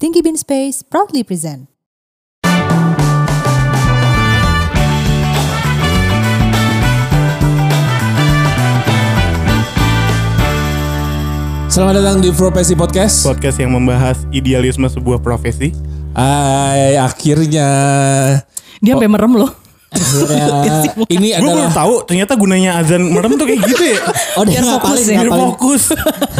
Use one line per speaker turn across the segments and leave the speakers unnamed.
Stinky Bean Space proudly present.
Selamat datang di Profesi Podcast.
podcast yang membahas idealisme sebuah profesi.
Hai, akhirnya
Dia sampai merem loh.
ini
Gue baru
adalah
tahu ternyata gunanya azan merem tuh kayak gitu ya.
Oh dia
Biar fokus ya.
Ngapalin.
fokus.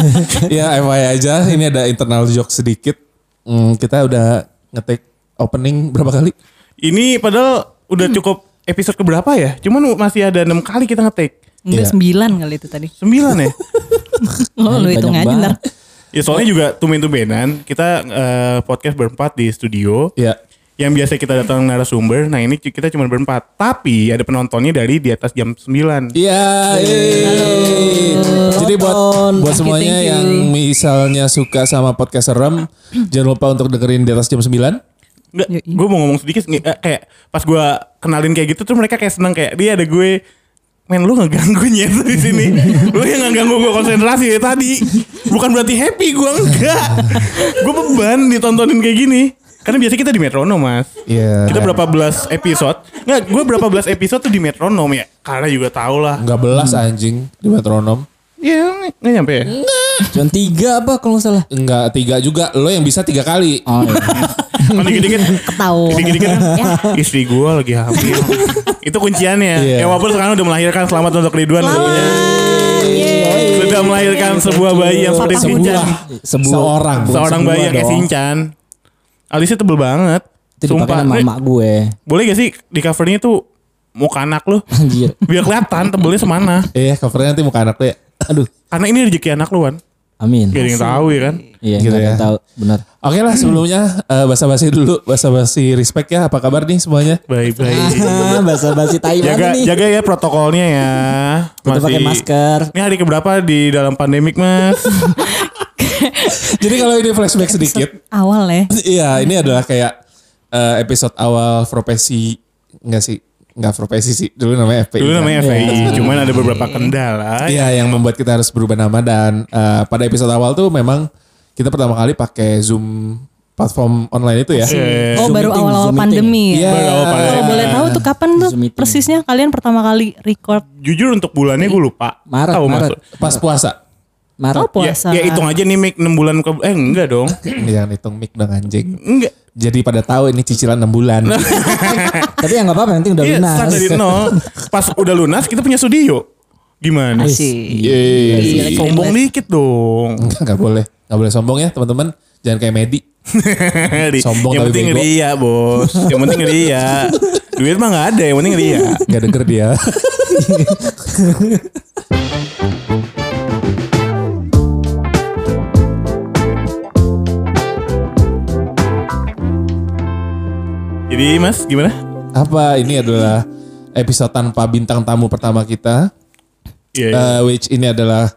ya FYI aja. Ini ada internal joke sedikit. Hmm, kita udah ngetik opening berapa kali?
Ini padahal udah cukup episode keberapa ya? Cuman masih ada enam kali kita ngetik.
Enggak
Iya.
sembilan kali itu tadi.
Sembilan ya?
Oh, lu hitung aja ntar.
ya soalnya juga tumen-tumenan kita eh, podcast berempat di studio.
Ya.
Yang biasa kita datang narasumber. Nah ini kita cuma berempat. Tapi ada penontonnya dari di atas jam 9.
Iya. yeay. Jadi buat buat
you,
semuanya
you.
yang misalnya suka sama podcast serem, jangan lupa untuk dengerin di atas jam 9.
Enggak, gue mau ngomong sedikit eh, kayak pas gue kenalin kayak gitu tuh mereka kayak seneng kayak dia ada gue men lu ngeganggu nyet di sini lu yang ngeganggu gue konsentrasi ya tadi bukan berarti happy gue enggak gue beban ditontonin kayak gini karena biasa kita di metronom mas
Iya.
kita berapa belas episode Enggak, gue berapa belas episode tuh di metronom ya karena juga tau lah
Enggak belas anjing di metronom.
ya nggak nyampe ya
Cuma tiga apa kalau nggak salah.
Enggak tiga juga. Lo yang bisa tiga kali.
Oh iya.
dikit-dikit
Ketahuan.
Dikit-dikit kan istri gue lagi hamil. itu kunciannya.
Iya.
Ya walaupun sekarang udah melahirkan selamat untuk Ridwan tentunya. Sudah melahirkan sebuah bayi yang seperti
Sebuah,
Sinchan.
Sebuah-
seorang.
Seorang bayi yang kayak
dong.
Alisnya tebel banget.
Itu dipakai
Sumpah.
sama emak gue.
Boleh gak sih di covernya tuh muka anak lu?
Anjir.
Biar kelihatan tebelnya semana.
Iya, covernya nanti muka anak lo ya.
Aduh.
Karena ini rezeki anak lu kan.
Amin.
Gak ada yang tahu ya kan.
Iya,
Gitu
gitu
ya.
ya. tahu benar.
Oke lah sebelumnya eh, basa-basi dulu, basa-basi respect ya. Apa kabar nih semuanya?
Baik-baik.
Ah, bahasa basi tai
Jaga,
nih.
jaga ya protokolnya ya.
Tetap pakai masker.
Ini hari keberapa di dalam pandemik mas?
Jadi kalau ini flashback sedikit,
Awal ya.
iya ini adalah kayak eh, episode awal profesi enggak sih? Enggak profesi sih. Dulu namanya FPI.
Dulu
kan?
namanya FPI, cuman ada beberapa kendala.
Iya, yang membuat kita harus berubah nama dan eh, pada episode awal tuh memang kita pertama kali pakai Zoom platform online itu ya.
Eh,
Oh
Zoom
baru awal-awal pandemi ya.
Iya.
Baru awal pandemi.
Kalau boleh tahu tuh kapan tuh persisnya kalian pertama kali record?
Jujur untuk bulannya gue lupa.
Maret,
Tahu
Maret.
maksud.
Pas puasa.
Maret.
Oh
Ya,
puasa.
ya hitung aja nih Mik 6 bulan ke eh enggak dong.
Jangan hitung mic dong anjing.
Enggak.
Jadi pada tahu ini cicilan 6 bulan.
Tapi ya nggak apa-apa, yang penting udah
Iya,
lunas.
dari nol. Pas udah lunas kita punya studio. Gimana?
Asik.
Yeay.
Sombong dikit dong.
Enggak boleh. Enggak boleh sombong ya teman-teman. Jangan kayak Medi. Sombong
yang
tapi
penting
bego.
ria bos. Yang penting ria. Duit mah nggak ada, yang penting ria.
Enggak denger dia.
Jadi mas gimana?
Apa ini adalah episode tanpa bintang tamu pertama kita.
Iya.
eh, which ini adalah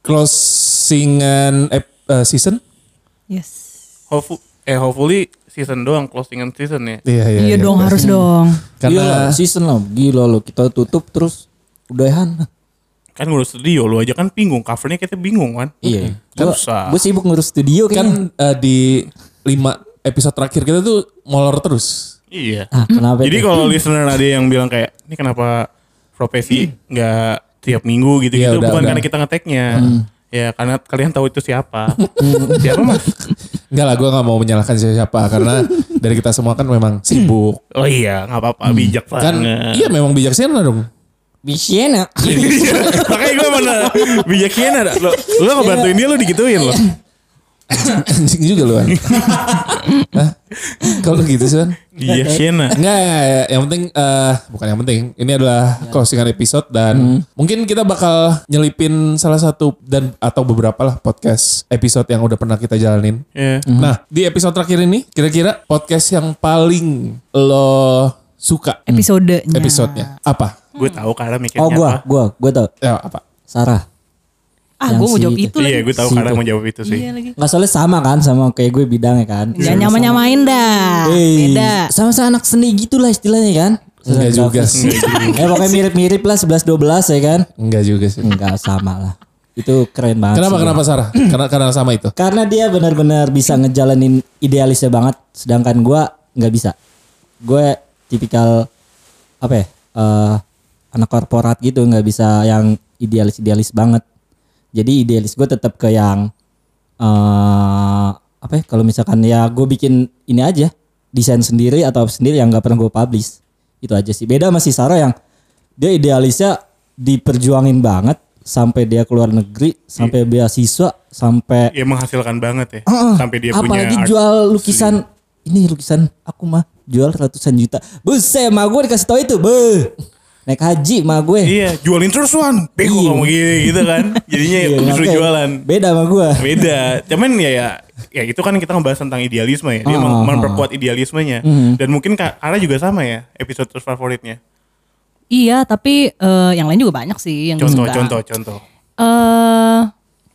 closingan ep- eh, season.
Yes.
Hopefully, eh hopefully season doang closingan season ya.
Iya iya.
Iya dong harus dong.
Iya
Karena
lah, season lah. Gila lo, kita tutup terus udahan.
Kan ngurus studio lu aja kan bingung covernya kita bingung kan.
Iya.
Gak usah.
Gue sibuk ngurus studio
kan
kan.
eh, di lima episode terakhir kita tuh molor terus.
Iya.
Ah, kenapa
Jadi kalau listener ada yang bilang kayak ini kenapa profesi nggak tiap minggu gitu
Iya,
gitu
udah,
bukan
udah.
karena kita ngeteknya. Ya karena kalian tahu itu siapa.
Hmm.
siapa mas?
Enggak lah gue gak mau menyalahkan siapa karena dari kita semua kan memang sibuk.
Oh iya nggak apa-apa bijak
Kan
banget.
iya memang bijaksana dong.
Bisiena.
Makanya gue mana bijaksana dah. Lo lo ngebantuin dia lo digituin lo.
Anjing juga lu. Hah? Kalau gitu sih Wan?
Bijaksana.
Enggak, enggak, yang penting eh bukan yang penting. Ini adalah closingan episode dan mungkin kita bakal nyelipin salah satu dan atau beberapa lah podcast episode yang udah pernah kita jalanin.
Ya.
Nah, di episode terakhir ini kira-kira podcast yang paling lo suka
Episodenya.
episodenya apa?
Gue tahu karena mikirnya
Oh
apa.
gua, gua, gua tau.
Ya, apa?
Sarah.
Ah gue mau
si
jawab
itu.
itu
Iya
lagi.
gue tahu
Si
karena
itu.
mau jawab itu sih.
Iya lagi.
Nggak soalnya sama kan sama kayak gue bidangnya kan.
Jangan nyama-nyamain dah.
Eh,
Beda.
Sama-sama anak seni gitu lah istilahnya kan.
Enggak juga sih.
Eh pokoknya mirip-mirip lah 11-12 ya kan.
Enggak juga sih.
Enggak sama lah. Itu keren banget.
Kenapa
sih.
kenapa Sarah? karena karena sama itu.
Karena dia benar-benar bisa ngejalanin idealisnya banget, sedangkan gua nggak bisa. Gue tipikal apa ya? eh, anak korporat gitu, nggak bisa yang idealis-idealis banget. Jadi idealis gue tetap ke yang eh apa ya? Kalau misalkan ya gue bikin ini aja, desain sendiri atau sendiri yang nggak pernah gue publish. Itu aja sih. Beda sama si Sarah yang dia idealisnya diperjuangin banget sampai dia keluar negeri, sampai beasiswa, sampai
Ya menghasilkan banget ya.
Heeh.
Sampai dia punya
apalagi jual lukisan ini lukisan aku mah jual ratusan juta buset mah gue dikasih tau itu be naik haji mah gue
Iya, jualin terus Wan. Bego
Iya.
kamu gini gitu kan. Jadinya
Iya,
jualan.
beda sama gue
Beda. Cuman ya ya ya itu kan kita ngebahas tentang idealisme ya. Dia
ah,
memperkuat idealismenya.
Mhm.
Dan mungkin Kak Ara juga sama ya episode terfavoritnya.
Iya, tapi eh, yang lain juga banyak sih yang
Contoh,
suka.
contoh, contoh.
Eh,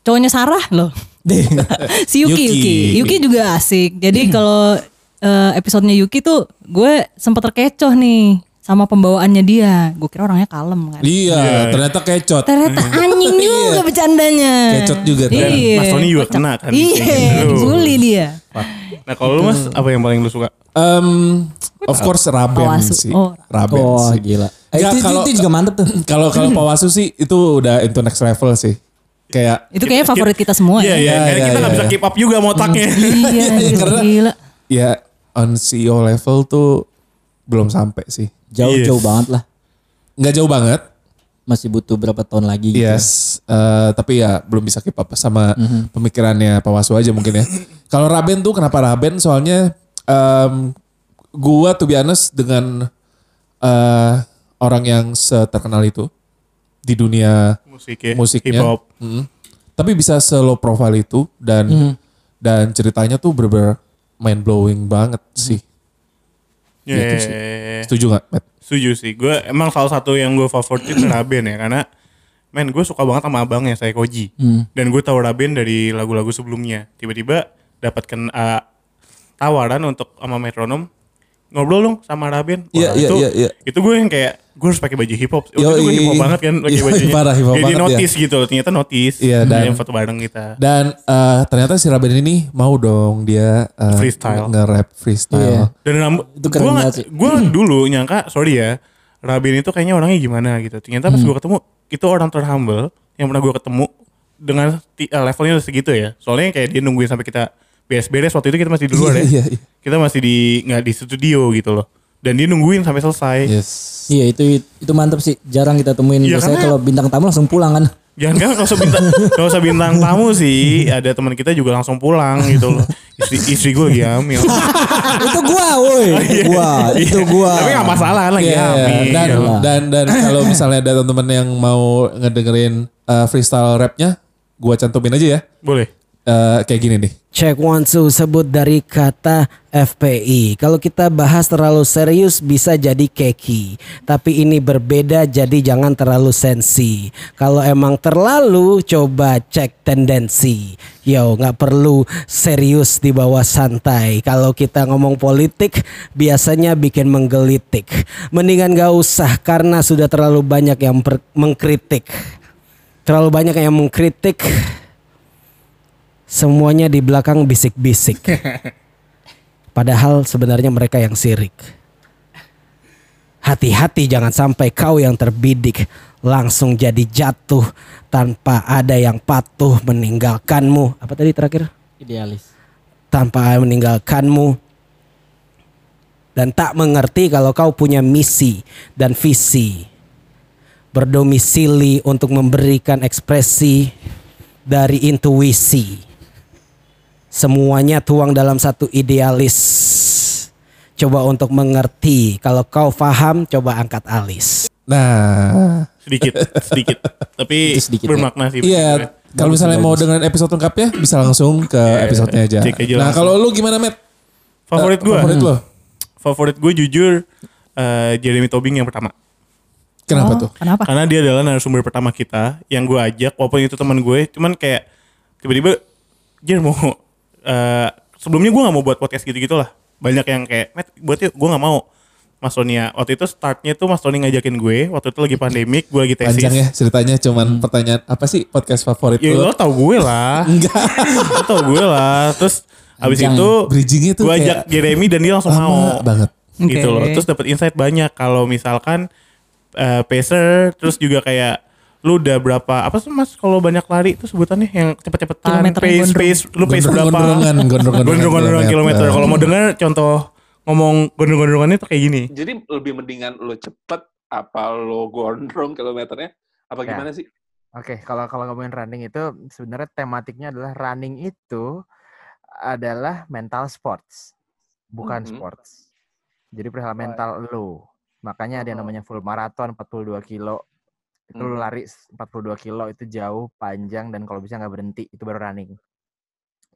cowoknya Sarah loh. si Yuki,
Yuki.
Yuki, Yuki juga asik.
Hmm.
Jadi kalau eh, episodenya Yuki tuh gue sempet terkecoh nih sama pembawaannya dia. Gue kira orangnya kalem kan.
Iya, ternyata kecot.
Ternyata anjing juga bercandanya.
Kecot juga ternyata.
Iya.
Mas Tony juga kena kan.
Iya,
gitu.
dibully dia.
Nah kalau lu mas apa yang paling lu suka?
Em, of course Raben
Pawasu.
sih.
Oh.
Raben
oh
sih.
gila eh,
Nggak,
itu,
kalau
itu juga mantep tuh
kalau kalau Pawasu sih itu udah into next level sih. Kayak
Itu kayaknya favorit kita semua
Iya,
ya.
iya.
Iya,
Karena
iya,
kita nggak
iya.
bisa keep up juga motaknya.
Iya,
karena-
gila.
ya on CEO level tuh belum sampai sih.
Jauh-jauh
Yes.
banget lah
Nggak jauh banget.
masih butuh berapa tahun lagi gitu
Yes, eh, tapi ya belum bisa keep up sama pemikirannya Pak Wasu aja mungkin ya. Kalau Raben tuh kenapa Raben? Soalnya em, gua tuh be honest dengan eh, orang yang seterkenal itu di dunia
Musik ya.
musiknya,
Hip hop.
Mm. tapi bisa slow profile itu dan dan ceritanya tuh bener mind blowing banget sih.
Iya,
Gitu sih.
iya, iya.
Setuju gak, Matt?
Setuju sih. Gue emang salah satu yang gue favorit itu Raben ya. Karena men gue suka banget sama abangnya saya Koji. Dan gue tahu Raben dari lagu-lagu sebelumnya. Tiba-tiba dapatkan uh, tawaran untuk sama metronom ngobrol dong sama Raben. Wah,
Iya, iya,
itu,
iya, iya.
Itu gue yang kayak gue harus pakai baju hip hop. Waktu
Yoi.
itu gue hip hop banget kan pakai bajunya.
parah hip hop
Jadi
banget,
notice gitu loh. Ternyata notice.
Iya, dan-
Yang foto bareng kita.
Dan eh, ternyata si Raben ini mau dong dia eh,
Freestyle.
nge-rap freestyle.
Iya.
Dan
Itu sih.
Gua dulu nyangka sorry ya, Rabin itu kayaknya orangnya gimana gitu. Ternyata pas
Hmm.
gua ketemu itu orang terhumble yang pernah gua ketemu dengan eh, levelnya udah segitu ya. Soalnya kayak dia nungguin sampai kita beres-beres waktu itu kita masih di luar
Iya,
ya.
iya, iya.
Kita masih di nggak di studio gitu loh. Dan dia nungguin sampai selesai.
Yes.
iya itu itu mantep sih jarang kita temuin
Iya,
biasanya
karena-
kalau bintang tamu langsung pulang kan
Jangan kan kalau usah bintang, kalau usah bintang tamu sih. Ada teman kita juga langsung pulang gitu loh. Istri, istri gue lagi hamil.
itu gua woi gua itu gua
Tapi gak masalah kan lagi
Iya,
hamil.
dan
Iyalah.
dan dan kalau misalnya ada teman-teman yang mau ngedengerin eh, freestyle rapnya, gua cantumin aja ya.
Boleh.
Eh, kayak gini nih.
Check one two sebut dari kata FPI. Kalau kita bahas terlalu serius bisa jadi keki. Tapi ini berbeda jadi jangan terlalu sensi. Kalau emang terlalu coba cek tendensi. Yo nggak perlu serius di bawah santai. Kalau kita ngomong politik biasanya bikin menggelitik. Mendingan gak usah karena sudah terlalu banyak yang mengkritik. Terlalu banyak yang mengkritik semuanya di belakang bisik-bisik. Padahal sebenarnya mereka yang sirik. Hati-hati jangan sampai kau yang terbidik langsung jadi jatuh tanpa ada yang patuh meninggalkanmu. Apa tadi terakhir?
idealis
Tanpa meninggalkanmu dan tak mengerti kalau kau punya misi dan visi. Berdomisili untuk memberikan ekspresi dari intuisi. Semuanya tuang dalam satu idealis. Coba untuk mengerti. Kalau kau paham, coba angkat alis.
Nah,
Sedikit, sedikit. Tapi
Itu sedikit,
bermakna sih.
iya. Kalau misalnya mau dengerin episode lengkapnya, bisa langsung ke episodenya aja.
cek aja
Nah, kalau lu gimana, Matt?
Favorit gue.
Favorit lu?
Favorit gue jujur eh, Jeremy Tobing yang pertama.
Kenapa
Oh,
tuh?
Kenapa?
Karena dia adalah narasumber pertama kita yang gue ajak walaupun itu teman gue, cuman kayak tiba-tiba Jer mau eh, sebelumnya gue nggak mau buat podcast gitu-gitu lah. Banyak yang kayak, Matt buat yuk, gue nggak mau. Mas Sonia. Waktu itu startnya tuh Mas Tony ngajakin gue. Waktu itu lagi pandemik, gue lagi tesis.
Panjang ya ceritanya cuman pertanyaan apa sih podcast favorit
Ya
lu?
lo tau gue lah. Enggak. lo tau gue lah. Terus abis
Panjang.
itu
Bridgingnya tuh
gue
kayak
ajak Jeremy dan dia langsung
lama
mau.
banget.
Gitu
Oke.
loh. Terus dapat insight banyak kalau misalkan eh, pacer terus juga kayak lu udah berapa apa sih mas kalau banyak lari itu sebutannya yang cepet-cepetan pace pace lu pace berapa
Gondrong-gondrongan,
kilometer
kilometer.
kalau mau denger contoh ngomong gondrong-gondrongan itu kayak gini
Jadi lebih mendingan lo cepet apa lo gondrong kilometernya? Apa
Ya.
gimana sih?
Oke, kalau kalau ngomongin running itu sebenarnya tematiknya adalah running itu adalah mental sports, bukan
Mhm.
sports. Jadi perihal mental lo. Makanya ada yang namanya full marathon 42 kilo. Itu
Mhm.
lari 42 kilo itu jauh, panjang dan kalau bisa nggak berhenti itu baru running.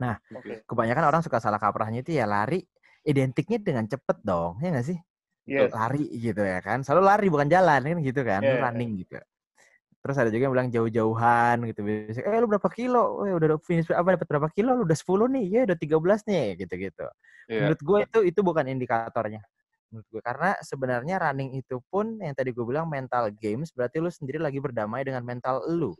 Nah,
Oke.
kebanyakan orang suka salah kaprahnya itu ya lari identiknya dengan cepet dong, ya nggak sih?
Yes.
lari gitu ya kan selalu lari bukan jalan kan gitu kan
iya.
running gitu terus ada juga yang bilang jauh-jauhan gitu biasanya eh lu berapa kilo eh udah finish apa dapat berapa kilo lu udah 10 nih ya udah 13 nih gitu gitu
Iya.
menurut gue itu itu bukan indikatornya menurut gue karena sebenarnya running itu pun yang tadi gue bilang mental games berarti lu sendiri lagi berdamai dengan mental lu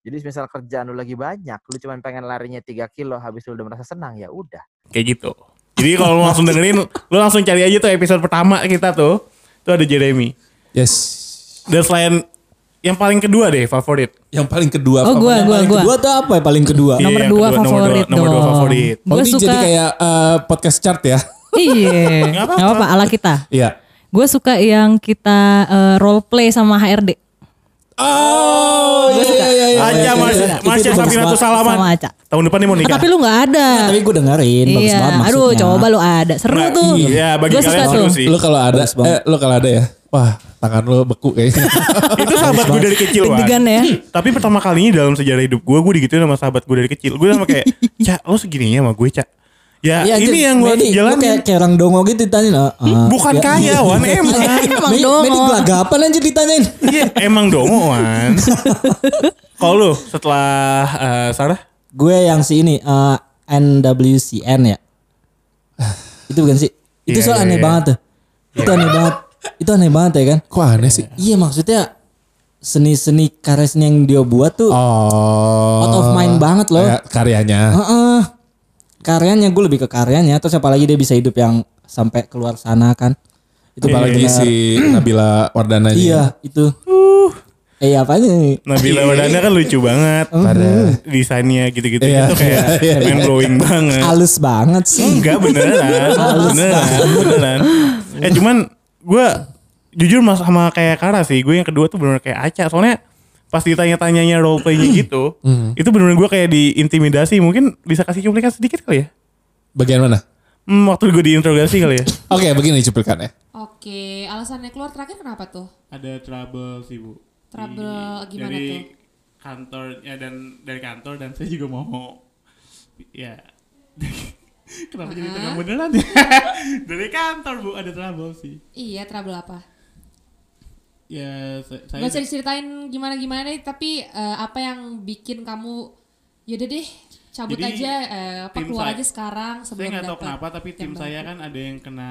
jadi misal kerjaan lu lagi banyak lu cuma pengen larinya 3 kilo habis lu udah merasa senang ya udah
kayak gitu jadi kalau lu langsung dengerin lu langsung cari aja tuh episode pertama kita tuh tuh ada Jeremy
Yes.
dan selain yang paling kedua deh favorit
Yang paling kedua
Oh gua
Yang
gua
paling
gua.
kedua tuh apa ya paling kedua?
Iya,
Nomor
yang
dua
kedua, nomor dua-
favorit
nomor dua favorit.
Oh,
Gue
ini
suka.
jadi kayak eh, podcast chart ya?
Iya.
Nggak apa-apa.
ala kita.
Iya.
Gue suka yang kita eh, role play sama HRD
Oh, iya, iya, iya, iya.
Aja Mas
iya.
Mas
Itu bagus
Safinatus
banget.
Salaman
sama Aca.
tahun depan nih mau
Ah,
nikah
tapi lu nggak ada.
Tapi gue dengerin, bagus
iya.
banget
Aduh,
maksudnya.
coba lu ada. Seru
Nah,
tuh.
iya, bagi
Gua
kalian seru
tuh.
sih.
Lu kalau ada,
Bagus banget.
eh, lu kalau ada ya, wah tangan lu beku kayaknya.
itu sahabat gue dari kecil Wan.
Ya.
Tapi pertama kalinya dalam sejarah hidup gue, gue digituin sama sahabat gue dari kecil. Gue sama kayak, Cak, lo segininya sama gue, Cak. Ya,
Iya,
ini yang gue jalanin.
kayak, kayak orang dongo gitu ditanya. ah, ah,
Bukan
ya,
kaya, Wan, emang.
Emang dongo.
Medi gelagapan aja ditanyain.
Iya, emang dongo, Wan. Kalau lu setelah eh, Sarah?
Gue yang si ini eh, NWCN ya. Itu bukan sih? Itu
Iya,
soal
iya,
aneh
iya.
banget tuh. Itu aneh banget. Itu aneh banget ya kan?
Kok aneh sih?
Iya maksudnya seni-seni karya seni yang dia buat tuh
Oh.
out of mind banget loh.
Kayak karyanya.
Heeh. Karyanya gue lebih ke karyanya. Terus apalagi dia bisa hidup yang sampai keluar sana kan. Itu
Apalagi
benar-benar-
si Nabila Wardana
Iya itu. Eh apanya nih?
Nabila Wadana kan lucu banget.
Pada
Desainnya gitu-gitu.
Iya,
itu kayak
iya, iya,
mind blowing banget.
Halus banget sih.
Enggak beneran, beneran, beneran. Eh cuman gue jujur mas sama kayak Kara sih, gue yang kedua tuh bener kayak Aca. Soalnya pas ditanya-tanyanya role playnya gitu, itu bener-bener gue kayak diintimidasi. Mungkin bisa kasih cuplikan sedikit kali ya?
bagian mana?
Hmm, waktu gue diinterogasi kali ya?
Oke, begini cuplikannya.
Oke, alasannya keluar terakhir kenapa tuh?
Ada trouble sih bu.
Trouble gimana
dari
tuh?
kantor ya dan dari kantor dan saya juga mau ya kenapa jadi tengah beneran ya dari kantor bu ada trouble sih
Iya, trouble apa?
Ya sa- saya
Gak usah diceritain gimana-gimana deh, tapi eh, apa yang bikin kamu yaudah deh cabut
Jadi,
aja eh, apa keluar
saya-
aja sekarang
saya
sebelum
nggak tahu kenapa tapi tim
yang
saya kan ada yang kena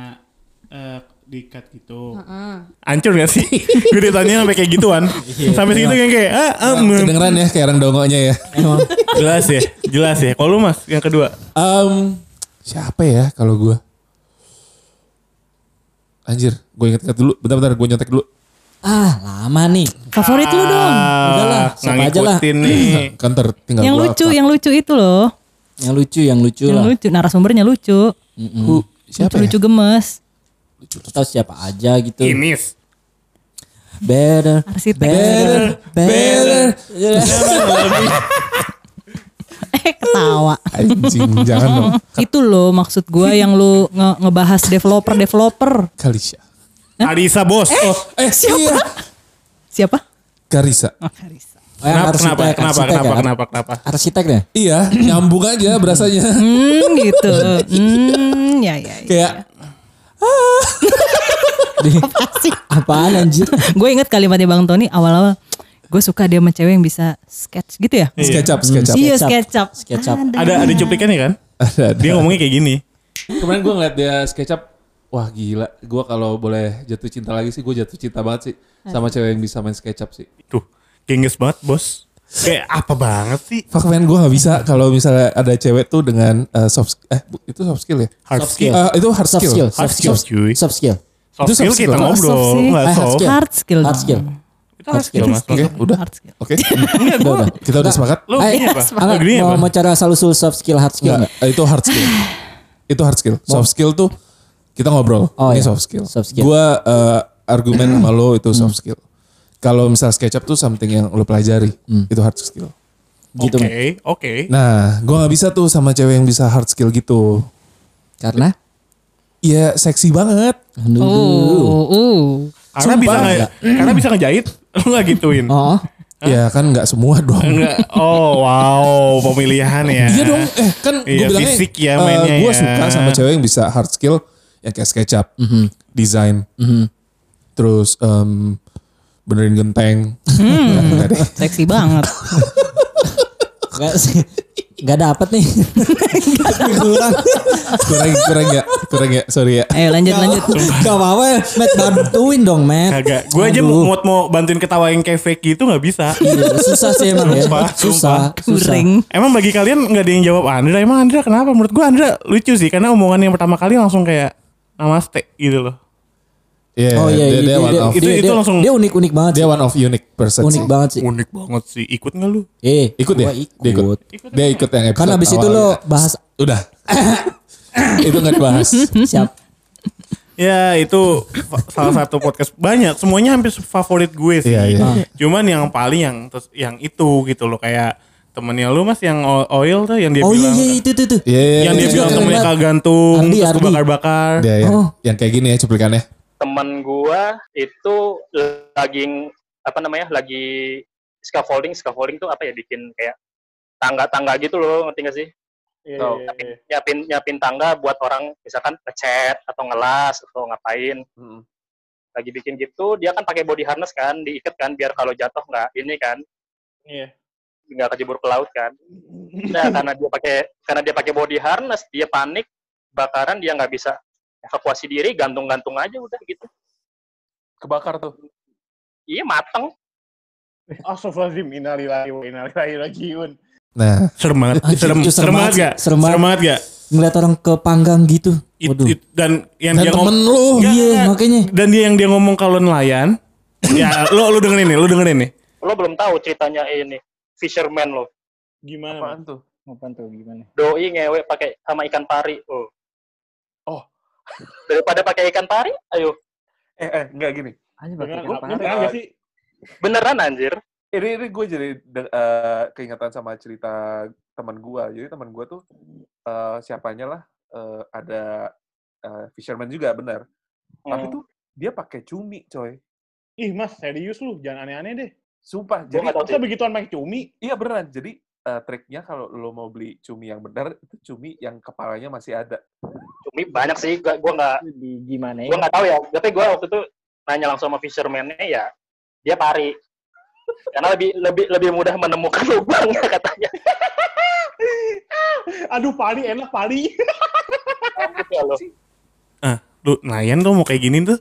eh, diikat gitu
Heeh.
Hancur gak sih? gue ditanya sampai kayak gituan Sampai segitu kayak kayak ah, ah, mm.
Kedengeran ya kayak orang dongonya ya.
Jelas ya Jelas ya Kalau lu mas yang kedua
Em, siapa ya kalau gue? Anjir, gue inget-inget dulu. Bentar-bentar, gue nyontek dulu.
Ah lama nih.
Favorit lu dong.
Udahlah,
Ah,
siapa aja lah.
nih
Kan ntar tinggal
Yang lucu,
apa.
yang lucu itu loh.
Yang lucu, yang lucu
Yang
lah.
lucu, narasumbernya lucu.
Hu- siapa
lucu, lucu
ya?
gemes.
Atau siapa aja gitu.
Inis
Better,
Arsitek.
better, better.
Eh ketawa.
Anjing, jangan dong.
itu loh maksud gua yang lu nge- ngebahas developer-developer.
Kalisha.
Arisa bos Oh,
Eh, siapa?
Siapa?
Karisa.
Oh, Karisa.
Oh,
Kenapa, kenapa,
arsitek,
kenapa,
arsitek
kenapa,
ya?
kenapa, kenapa?
Arsitek deh.
Iya, nyambung aja berasanya.
Hmm gitu. Hmm ya ya. ya.
Kayak
Apaan anjir?
gue inget kalimatnya Bang Tony awal-awal. Gue suka dia sama cewek yang bisa sketch gitu ya.
sketchup, sketchup.
Iya
SketchUp.
SketchUp.
SketchUp.
Ada ada cuplikannya kan?
Ada, ada.
Dia ngomongnya kayak gini
Kemarin gue ngeliat dia SketchUp wah gila. Gue kalau boleh jatuh cinta lagi sih, gue jatuh cinta banget sih sama cewek yang bisa main SketchUp sih.
Tuh, gengges banget bos. Kayak apa banget sih?
Fuck man, gue gak bisa kalau misalnya ada cewek tuh dengan uh, soft eh itu soft skill ya?
Hard
Soft
skill.
skill.
Eh, itu hard
Soft
skill.
skill.
Hard
Soft
skill,
skill. Soft skill.
Soft
Itu soft
skill kita
skill.
ngobrol.
Soft
Eh, hard skill.
Hard skill.
Hard skill.
Itu hard skill mas.
Oke, udah.
Hard skill.
Oke.
Udah, udah.
Kita udah sepakat?
Gini apa?
Mau,
apa?
mau cara asal usul soft skill, hard skill
eh, itu hard skill. itu hard skill. Soft skill tuh kita ngobrol.
Oh,
ini
iya.
soft skill.
Soft skill.
Gua eh, argumen sama lo itu soft skill. Kalau misal SketchUp tuh something yang lo pelajari, itu hard skill.
Gitu,
Oke,
men.
oke.
Nah, gua nggak bisa tuh sama cewek yang bisa hard skill gitu.
Karena?
Iya, seksi banget.
Aduh.
Oh, oh.
Karena bisa nge, karena bisa ngejahit, lo nggak gituin.
Oh,
Ya kan nggak semua dong.
Enggak. Oh wow, pemilihan ya.
Iya dong, eh kan gue
Iya,
bilangnya
fisik ya mainnya
gue
ya.
suka sama cewek yang bisa hard skill yang kayak SketchUp, desain, terus em, benerin genteng. Deh.
Seksi banget.
Gak sih. Gak dapet nih. Kurang.
kurang kurang ya, kurang ya, sorry ya.
Ayo lanjut lanjut.
Gak apa-apa ya. Matt bantuin dong, Matt.
Kagak. Gue aja mau mau bantuin ketawain kayak fake gitu nggak bisa.
Iya, susah sih emang ya.
Sumpah,
Susah. susah.
Kuring.
Emang bagi kalian nggak ada yang jawab Andra. Emang Andra kenapa? Menurut gue Andra lucu sih karena omongan yang pertama kali langsung kayak namaste gitu loh.
Iya,
Oh iya,
dia,
iya,
dia one
dia,
of
Itu-
dia,
itu
dia-
langsung-
dia unik-unik banget
dia
sih.
one of unique person
Unik
sih.
banget sih.
Unik banget sih. Ikut nggak lu?
Eh,
Ikut ya?
gua
Dia ikut. Dia ikut yang episode
Kan abis itu
awal
lo
ya.
bahas
Udah. itu nggak dibahas.
siap.
Ya itu salah satu podcast banyak. Semuanya hampir favorit gue sih.
Iya, iya.
Cuman yang paling yang terus yang itu gitu loh kayak temennya lu mas yang oil tuh yang dia
Oh iya
bilang
iya itu itu tuh.
Iya, iya,
yang
iya.
dia
Itu
bilang temennya
banget.
kagantung
Ardi,
terus
Ardi.
bakar-bakar.
Dia yang,
Oh.
yang kayak gini ya cuplikannya.
teman gua itu lagi apa namanya lagi scaffolding scaffolding tuh apa ya bikin kayak tangga-tangga gitu loh ngerti gak sih
Tahu.
nyiapin, nyiapin nyiapin tangga buat orang misalkan ngecat atau ngelas atau ngapain
Mm.
lagi bikin gitu dia kan pakai body harness kan diikat kan biar kalau jatuh nggak ini kan
Iya.
Nggak kejebur ke laut kan nah karena dia pakai karena dia pakai body harness dia panik bakaran dia nggak bisa evakuasi diri gantung-gantung aja udah gitu
Kebakar tuh.
iya mateng
Astagfirullahaladzim, innalillahi wa innalillahi rajiun.
Nah,
Serem banget,
Anjing,
serem,
serem
serem banget gak?
Serem banget.
banget gak?
Ngeliat orang ke panggang gitu.
It-
Waduh.
it- dan yang
dan
dia
temen
ngomong,
lu.
Iya, makanya.
dan dia yang dia ngomong kalau nelayan, ya lo lu dengerin nih, lu dengerin nih.
lo belum tahu ceritanya ini fisherman lo
Gimana?
Apaan tuh?
Apaan tuh gimana?
doi ngewe pakai sama ikan pari oh
Oh.
daripada pakai ikan pari ayo
Eh, eh, enggak gini.
Beneran,
pakai
beneran
kepala.
gak sih?
beneran anjir
Ini, ini gue jadi eh, keingetan sama cerita teman gue. Jadi teman gue tuh eh, siapanya lah eh, ada eh, fisherman juga benar. Tapi
Hmm.
tuh dia pakai cumi, coy.
Ih mas, serius lu, jangan aneh-aneh deh.
Sumpah.
Gua
Jadi
tahu
Masa begituan pakai cumi?
iya beneran. Jadi eh, triknya kalau lo mau beli cumi yang benar itu cumi yang kepalanya masih ada.
cumi banyak sih gua gua nggak
Di gimana
gua nggak tahu ya tapi gua waktu itu nanya langsung sama fisherman-nya ya dia pari karena lebih lebih lebih mudah menemukan lubangnya katanya
Aduh, pari enak pari.
ya lo
Ah, lu nelayan tuh mau kayak gini tuh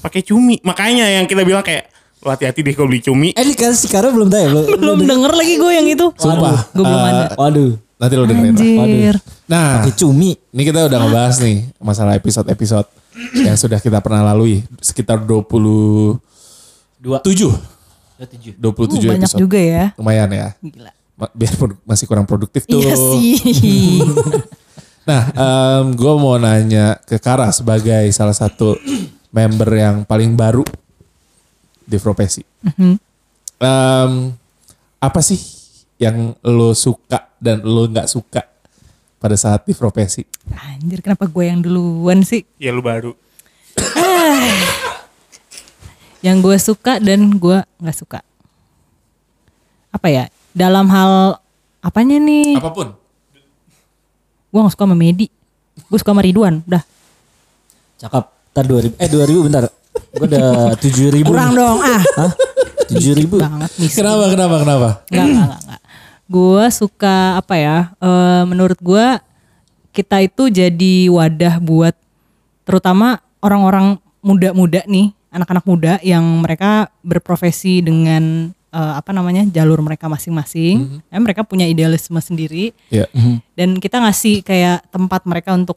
pakai cumi. Makanya yang kita bilang kayak lu hati-hati deh kalau beli cumi.
Eh, ini kan si Karo belum tahu ya? Belum,
Belum denger lagi gue yang itu.
Sumpah.
Gue belum
Eh,
ada.
Waduh,
nanti lo dengerin lah.
Anjir.
Nah,
pakai cumi.
ini kita udah ngebahas nih masalah episode-episode yang sudah kita pernah lalui. Sekitar 27.
Dua.
27
Uh, banyak
episode.
juga ya.
Lumayan ya.
Gila.
Biarpun masih kurang produktif tuh.
Iya sih.
Nah, gue mau nanya ke Kara sebagai salah satu member yang paling baru di Profesi.
Mhm.
Em, apa sih yang lo suka dan lo nggak suka pada saat di Profesi?
Anjir kenapa gue yang duluan sih?
Ya lu baru.
Yang gue suka dan gue nggak suka. Apa ya? Dalam hal apanya nih?
Apa pun.
Gue gak suka sama Medi. Gue suka sama Ridwan. Udah.
Cakep. Ntar 2000, eh 2000 bentar. Gue udah 7000.
Kurang dong ah.
Hah? 7000.
Banget.
Kenapa, kenapa, kenapa?
Enggak, enggak. Gue suka apa ya? eh, menurut gue kita itu jadi wadah buat terutama orang-orang muda-muda nih, anak-anak muda yang mereka berprofesi dengan eh, apa namanya jalur mereka masing-masing, Eh, mereka punya idealisme sendiri
Iya.
dan kita ngasih kayak tempat mereka untuk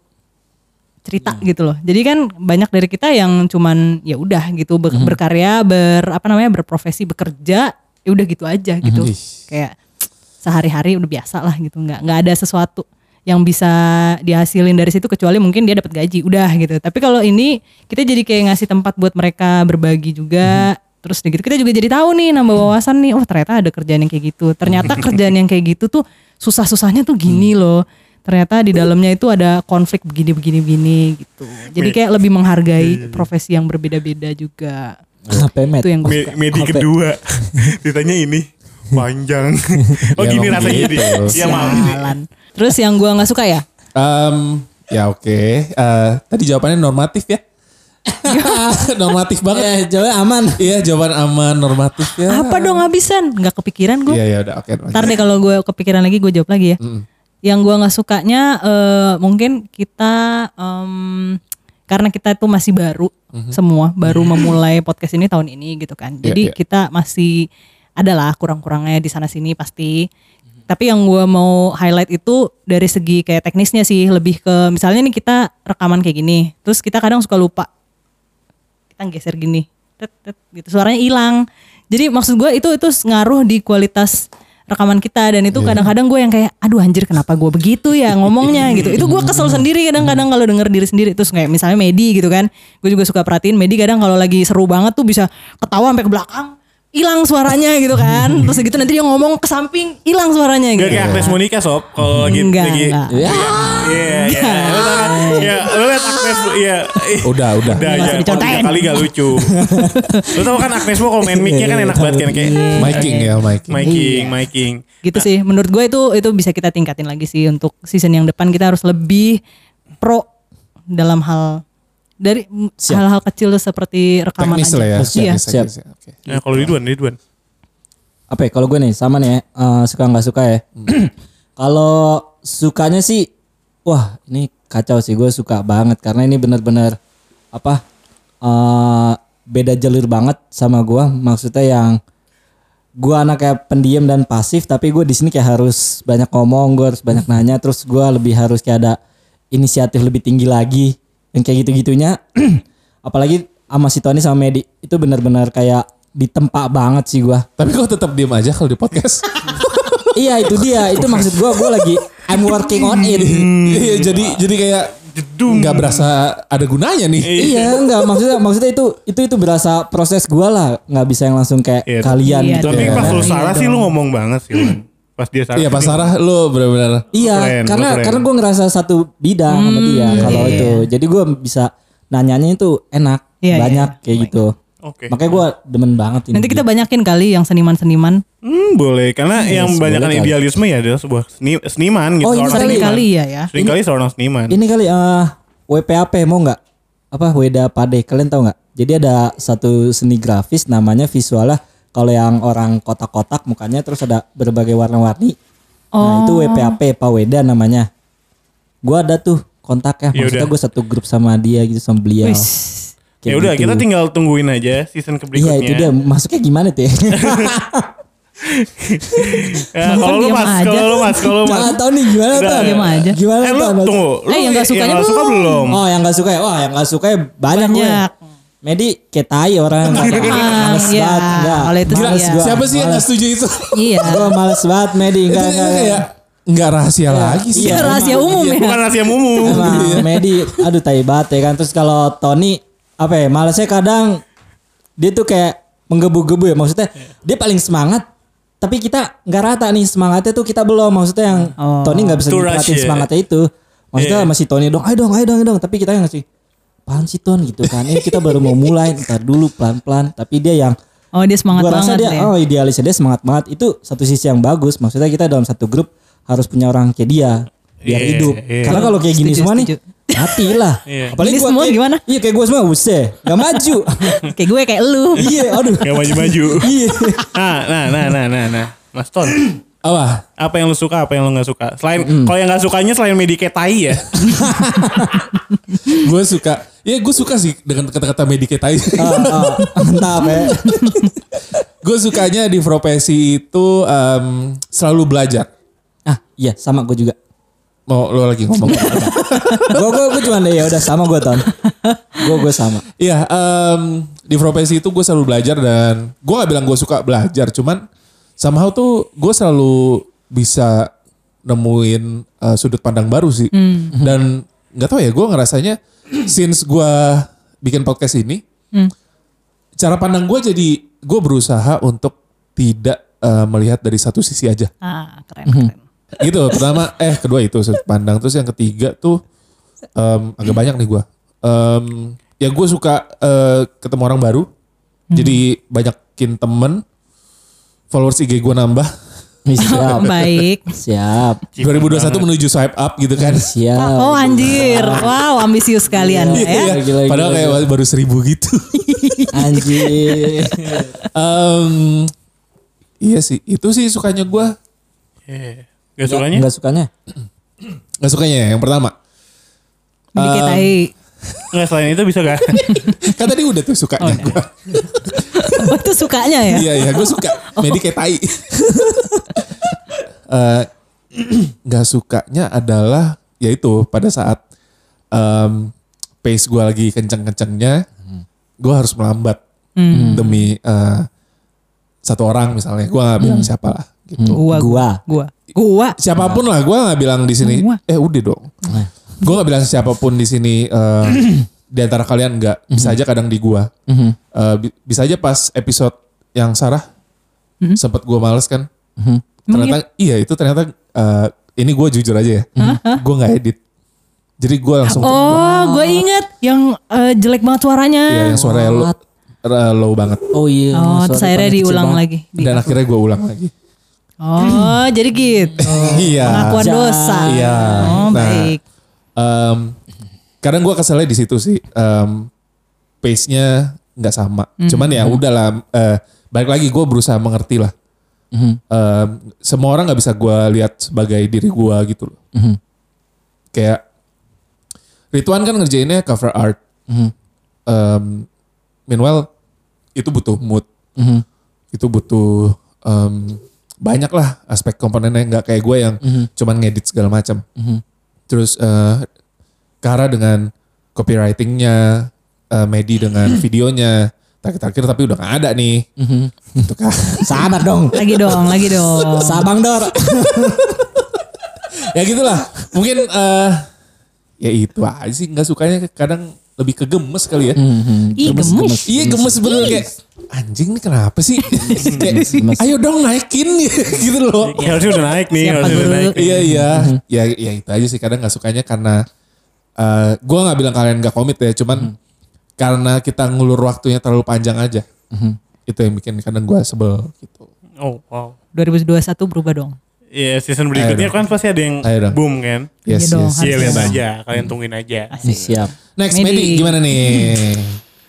cerita gitu loh. Jadi kan banyak dari kita yang cuman ya udah gitu ber- berkarya, ber apa namanya berprofesi, bekerja, ya udah gitu aja gitu.
Ih.
Kayak sehari-hari udah biasa lah gitu. nggak nggak ada sesuatu yang bisa dihasilin dari situ kecuali mungkin dia dapat gaji, udah gitu. Tapi kalau ini kita jadi kayak ngasih tempat buat mereka berbagi juga. Terus udah gitu kita juga jadi tahu nih nambah wawasan nih, oh ternyata ada kerjaan yang kayak gitu. Ternyata kerjaan yang kayak gitu tuh susah-susahnya tuh gini loh. Ternyata di dalamnya itu ada konflik begini-begini begini gitu. Jadi kayak lebih menghargai profesi yang berbeda-beda juga.
Apa Met?
Itu yang gue.
Medi kedua ditanya ini panjang. oh
Ya,
gini rasanya
gitu.
Iya maaf.
Jalan. Terus yang gua nggak suka ya?
Em, ya oke. Eh, tadi jawabannya normatif ya. normatif banget.
Eh, jawabnya aman.
Iya jawaban aman normatif ya.
Apa dong habisan? Nggak kepikiran gue.
Iya ya udah oke.
Ntar deh kalau gue kepikiran lagi gue jawab lagi ya. Yang gua nggak sukanya eh, mungkin kita em, karena kita itu masih baru semua, baru memulai podcast ini tahun ini gitu kan.
Iya,
Jadi
iya.
kita masih adalah kurang-kurangnya di sana sini pasti. Tapi yang gua mau highlight itu dari segi kayak teknisnya sih lebih ke misalnya nih kita rekaman kayak gini, terus kita kadang suka lupa kita geser gini tet, tet, gitu suaranya hilang jadi maksud gue itu itu ngaruh di kualitas rekaman kita dan itu kadang-kadang gue yang kayak aduh anjir kenapa gue begitu ya ngomongnya? Gitu. Itu gue kesel sendiri kadang-kadang kalau denger diri sendiri. Terus kayak misalnya Medi gitu kan gue juga suka perhatiin Medi kadang kalau lagi seru banget tuh bisa ketawa sampai ke belakang hilang suaranya gitu kan terus gitu nanti dia ngomong ke samping hilang suaranya
Gak
gitu
kayak Agnes Monica sob kalau
enggak
lagi.
enggak
Ya.
Iya, iya. Lu tau kan? Ya, lu liat Agnes, iya.
Udah udah.
Udah
dicontain.
tiga kali gak lucu. lu tau kan Agnes Mo kalau main mic-nya kan enak banget kan kayak
Miking ya miking.
miking, miking.
gitu sih menurut gue itu itu bisa kita tingkatin lagi sih untuk season yang depan kita harus lebih pro dalam hal dari
Siap.
hal-hal kecil seperti rekaman
Teknis
aja.
lah ya.
Iya.
Siap.
ya, Oke.
Nah, kalau Ridwan, Ridwan.
apa ya kalau gue nih sama nih ya, eh, suka nggak suka ya kalau sukanya sih wah ini kacau sih gue suka banget karena ini benar-benar apa eh beda jalur banget sama gue maksudnya yang gue anaknya pendiam dan pasif tapi gue di sini kayak harus banyak ngomong gue harus banyak nanya terus gue lebih harus kayak ada inisiatif lebih tinggi lagi yang kayak gitu-gitunya apalagi sama si Tony sama Medi itu benar-benar kayak ditempa banget sih gue
Tapi kok tetap diem aja kalau di podcast?
iya itu dia itu maksud gue gue lagi I'm working on it
Iya jadi jadi kayak nggak berasa ada gunanya nih.
iya enggak maksudnya maksudnya itu itu itu berasa proses gue lah nggak bisa yang langsung kayak
Iya.
kalian
Iya,
gitu
Tapi
ya.
pas lu
Iya
salah sih
dong.
lu ngomong banget sih. Pas dia salah.
Iya
dia-
Sarah lu benar-benar
Iya,
Keren,
karena
keren.
karena gue ngerasa satu bidang sama dia kalau
iya,
itu. Jadi gue bisa nanyanya itu enak,
Iya,
banyak
iya.
kayak gitu.
Oke.
Makanya gue demen banget ini.
Nanti kita banyakin kali yang seniman-seniman.
Hmm, boleh. Karena yang
Yes,
banyak
boleh kali.
idealisme ya adalah sebuah seni, seniman gitu.
Oh, ini
Seorang
kali-
seniman.
Kali ya ya.
Sering kali seorang seniman.
ini kali eh WPAP mau nggak? Apa Weda Pade? Kalian tahu nggak? Jadi ada satu seni grafis namanya visualnya kalau yang orang kotak-kotak mukanya terus ada berbagai warna-warni. Nah, itu WPAP Pak Weda namanya. Gua ada tuh kontaknya.
Ya
Maksudnya
udah.
gue satu grup sama dia gitu sama beliau.
Wis.
Kayak
ya udah,
gitu.
kita tinggal tungguin aja season ke berikutnya.
Iya itu dia masuknya gimana tuh ya?
Ya, kalau lu mas, kalau lu mas, kalau lu mas.
Jangan tahu nih gimana tuh?
Diam aja.
Gimana
Eh lu
tuh?
tunggu, lu
Eh, yang nggak sukanya
nggak suka
belum.
belum?
Oh yang gak suka ya? Wah yang gak suka ya banyak, gue. Medi kayak tai orang. males
Iya,
banget. Enggak.
kalau itu
Males
iya.
gua.
Siapa sih yang setuju itu?
Iya.
Gue males banget Medi.
itu
Enggak,
itu
enggak.
kayak nggak rahasia lagi sih.
Iya, rahasia umum ya.
Bukan rahasia umum.
Emang Medi aduh tai banget ya kan. Terus kalau Tony apa ya malesnya kadang dia tuh kayak menggebu-gebu ya maksudnya dia paling semangat tapi kita nggak rata nih semangatnya tuh kita belum maksudnya yang
Oh.
Tony nggak bisa nikmatin
ya.
semangatnya itu maksudnya
Iya.
masih Tony dong ayo dong ayo dong ayo dong tapi kita yang ngasih apaan sih Ton gitu kan ini kita baru mau mulai ntar dulu pelan-pelan tapi dia yang
Oh dia semangat
gua rasa
banget
dia
ya.
oh idealisnya dia semangat banget itu satu sisi yang bagus maksudnya kita dalam satu grup harus punya orang kayak dia biar
Iya,
hidup
iya.
karena kalau kayak gini
Setuju,
semua
setuju.
nih mati lah
Iya.
Ini
gua
semua
kayak-
gimana?
iya kayak gue semua usah gak maju
Kayak gue kayak lu.
iya aduh
Kayak maju-maju.
iya
Nah, nah, nah, nah, nah, nah. Mas Ton,
Apa?
apa yang lu suka, apa yang lu nggak suka? Selain
Hmm.
kalau yang nggak sukanya selain Medi kayak tai ya.
gue suka Ya gue suka sih dengan kata-kata mediketai.
Oh, oh, mantap ya.
gue sukanya di profesi itu em, selalu belajar.
Ah iya sama gue juga.
Mau lo lagi ngomong?
Gue gue gue cuma ya udah sama gue ton. Gue gue sama.
Iya, em, di profesi itu gue selalu belajar dan gue gak bilang gue suka belajar, cuman somehow tuh gue selalu bisa nemuin eh, sudut pandang baru sih. Dan nggak tahu ya, gue ngerasanya since gue bikin podcast ini, cara pandang gue jadi gue berusaha untuk tidak eh, melihat dari satu sisi aja.
Ah, keren keren.
gitu pertama eh kedua itu sudut pandang. Terus yang ketiga tuh em, agak banyak nih gue Em, ya gue suka eh, ketemu orang baru. Jadi banyakin temen followers IG gue nambah
Siap.
Baik.
Siap.
2021 menuju swipe up gitu kan
Siap.
Oh anjir, wow ambisius sekali anda ya.
Iya,
Gila, gila,
padahal
gila.
kayak baru seribu gitu
Anjir.
Em, iya sih itu sih sukanya gue
Iya. Gak sukanya?
Enggak sukanya.
nggak sukanya ya, yang pertama
Dikit aja.
Nggak selain itu bisa gak?
kan tadi udah tuh sukanya gua.
Oh itu sukanya ya?
Iya iya gue suka mediketai. Eh, Nggak sukanya adalah yaitu pada saat em, pace gue lagi kenceng-kencengnya, gue harus melambat demi eh, satu orang misalnya. Gue nggak bilang siapa lah gitu.
Gua,
Gua.
gua, gua.
Siapa pun lah, gue nggak bilang di sini.
Gua.
Eh udah dong. Gue nggak bilang siapa pun di sini. eh, di antara kalian nggak bisa aja kadang di gua. Eh, bi- bisa aja pas episode yang Sarah sempet gue males kan. Ternyata iya itu ternyata eh, ini gue jujur aja ya. Gue nggak edit. Jadi gue langsung
Oh, gue inget yang eh, jelek banget suaranya.
ya yang suaranya low, eh, low banget.
Oh iya.
Oh, terus
suara
akhirnya diulang lagi. Di-
Dan akhirnya gue ulang lagi.
Oh, jadi gitu.
Iya.
Pengakuan dosa.
Iya.
Oh,
Nah,
baik.
Em, kadang gue keselnya di situ sih. Em, pace-nya nggak sama. Cuman ya udahlah. eh, balik lagi gue berusaha mengerti lah. Em, semua orang nggak bisa gue lihat sebagai diri gue gitu loh. Kayak Ridwan kan ngerjainnya cover art. Em, meanwhile itu butuh mood. Itu butuh em, banyak lah aspek komponennya nggak kayak gue yang cuman ngedit segala macam. Terus eh Kara dengan copywritingnya, eh, Medi dengan videonya, terakhir-terakhir tapi udah gak ada nih. Gitu kan.
Sabar dong.
Lagi dong, lagi dong.
Sabang Dor.
ya gitulah. Mungkin eh ya itu aja sih nggak sukanya kadang lebih ke gemes kali ya.
Ih, gemes.
Iya gemes bener kayak anjing nih kenapa sih? kayak
Gemes.
ayo dong naikin gitu loh.
Ya harusnya udah naik nih.
Siapa
udah naik.
Iya iya. Ya ya itu aja sih kadang nggak sukanya karena eh gue nggak bilang kalian nggak komit ya, cuman karena kita ngulur waktunya terlalu panjang aja. Itu yang bikin kadang gue sebel gitu.
Oh wow.
2021 berubah dong.
Iya season berikutnya kan pasti ada yang
Ayo dong.
boom kan.
Yes
Iya
yes.
Iya lihat aja. Kalian tungguin aja.
Asik.
Siap.
Next
Medi.
Medi gimana nih?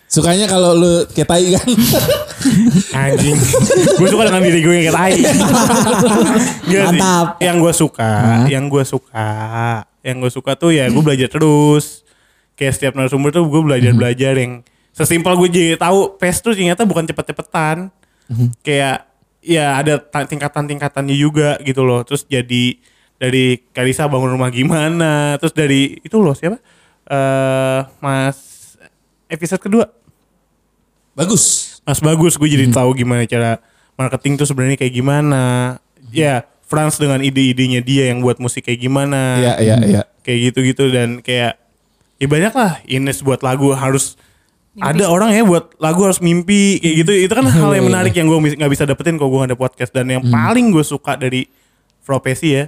Sukanya kalau lu kayak tai kan?
Anjing. gue suka dengan diri gue yang kayak tai. Sih.
Mantap.
Yang gue suka, yang gue suka, yang gue suka tuh ya gue belajar terus. Kayak setiap narasumber tuh gue belajar-belajar yang sesimpel gue jadi tahu PES tuh ternyata bukan cepet-cepetan. Kayak ya ada ta- tingkatan-tingkatannya juga gitu loh. Terus jadi dari Karisa bangun rumah gimana, terus dari itu loh siapa? eh Mas episode kedua
Bagus.
Mas bagus gue jadi tahu gimana cara marketing tuh sebenarnya kayak gimana. Ya, Franz dengan ide-idenya dia yang buat musik kayak gimana.
Iya iya iya.
Kayak gitu-gitu dan kayak ya banyak lah Ines buat lagu harus ada orang ya buat lagu harus mimpi kayak gitu. Itu kan hal yang menarik yang gue nggak bisa dapetin kalau gue gak ada podcast dan yang paling gue suka dari profesi ya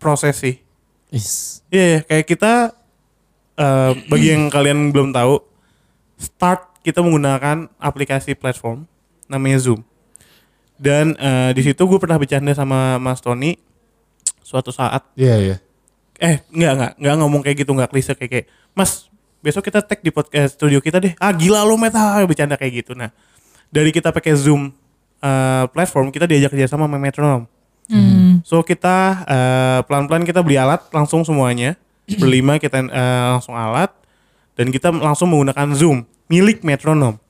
proses sih.
Is.
Iya, kayak kita eh, bagi yang kalian belum tahu, start kita menggunakan aplikasi platform namanya Zoom. Dan eh, di situ gue pernah bercanda sama Mas Tony suatu saat
Iya iya.
eh enggak enggak enggak ngomong kayak gitu enggak klise kayak, kayak Mas besok kita tag di podcast studio kita deh. Ah gila lo meta bercanda kayak gitu. Nah, dari kita pakai Zoom eh, platform kita diajak kerja sama sama Metronom. So kita eh, pelan-pelan kita beli alat langsung semuanya berlima kita eh, langsung alat dan kita langsung menggunakan Zoom milik Metronom.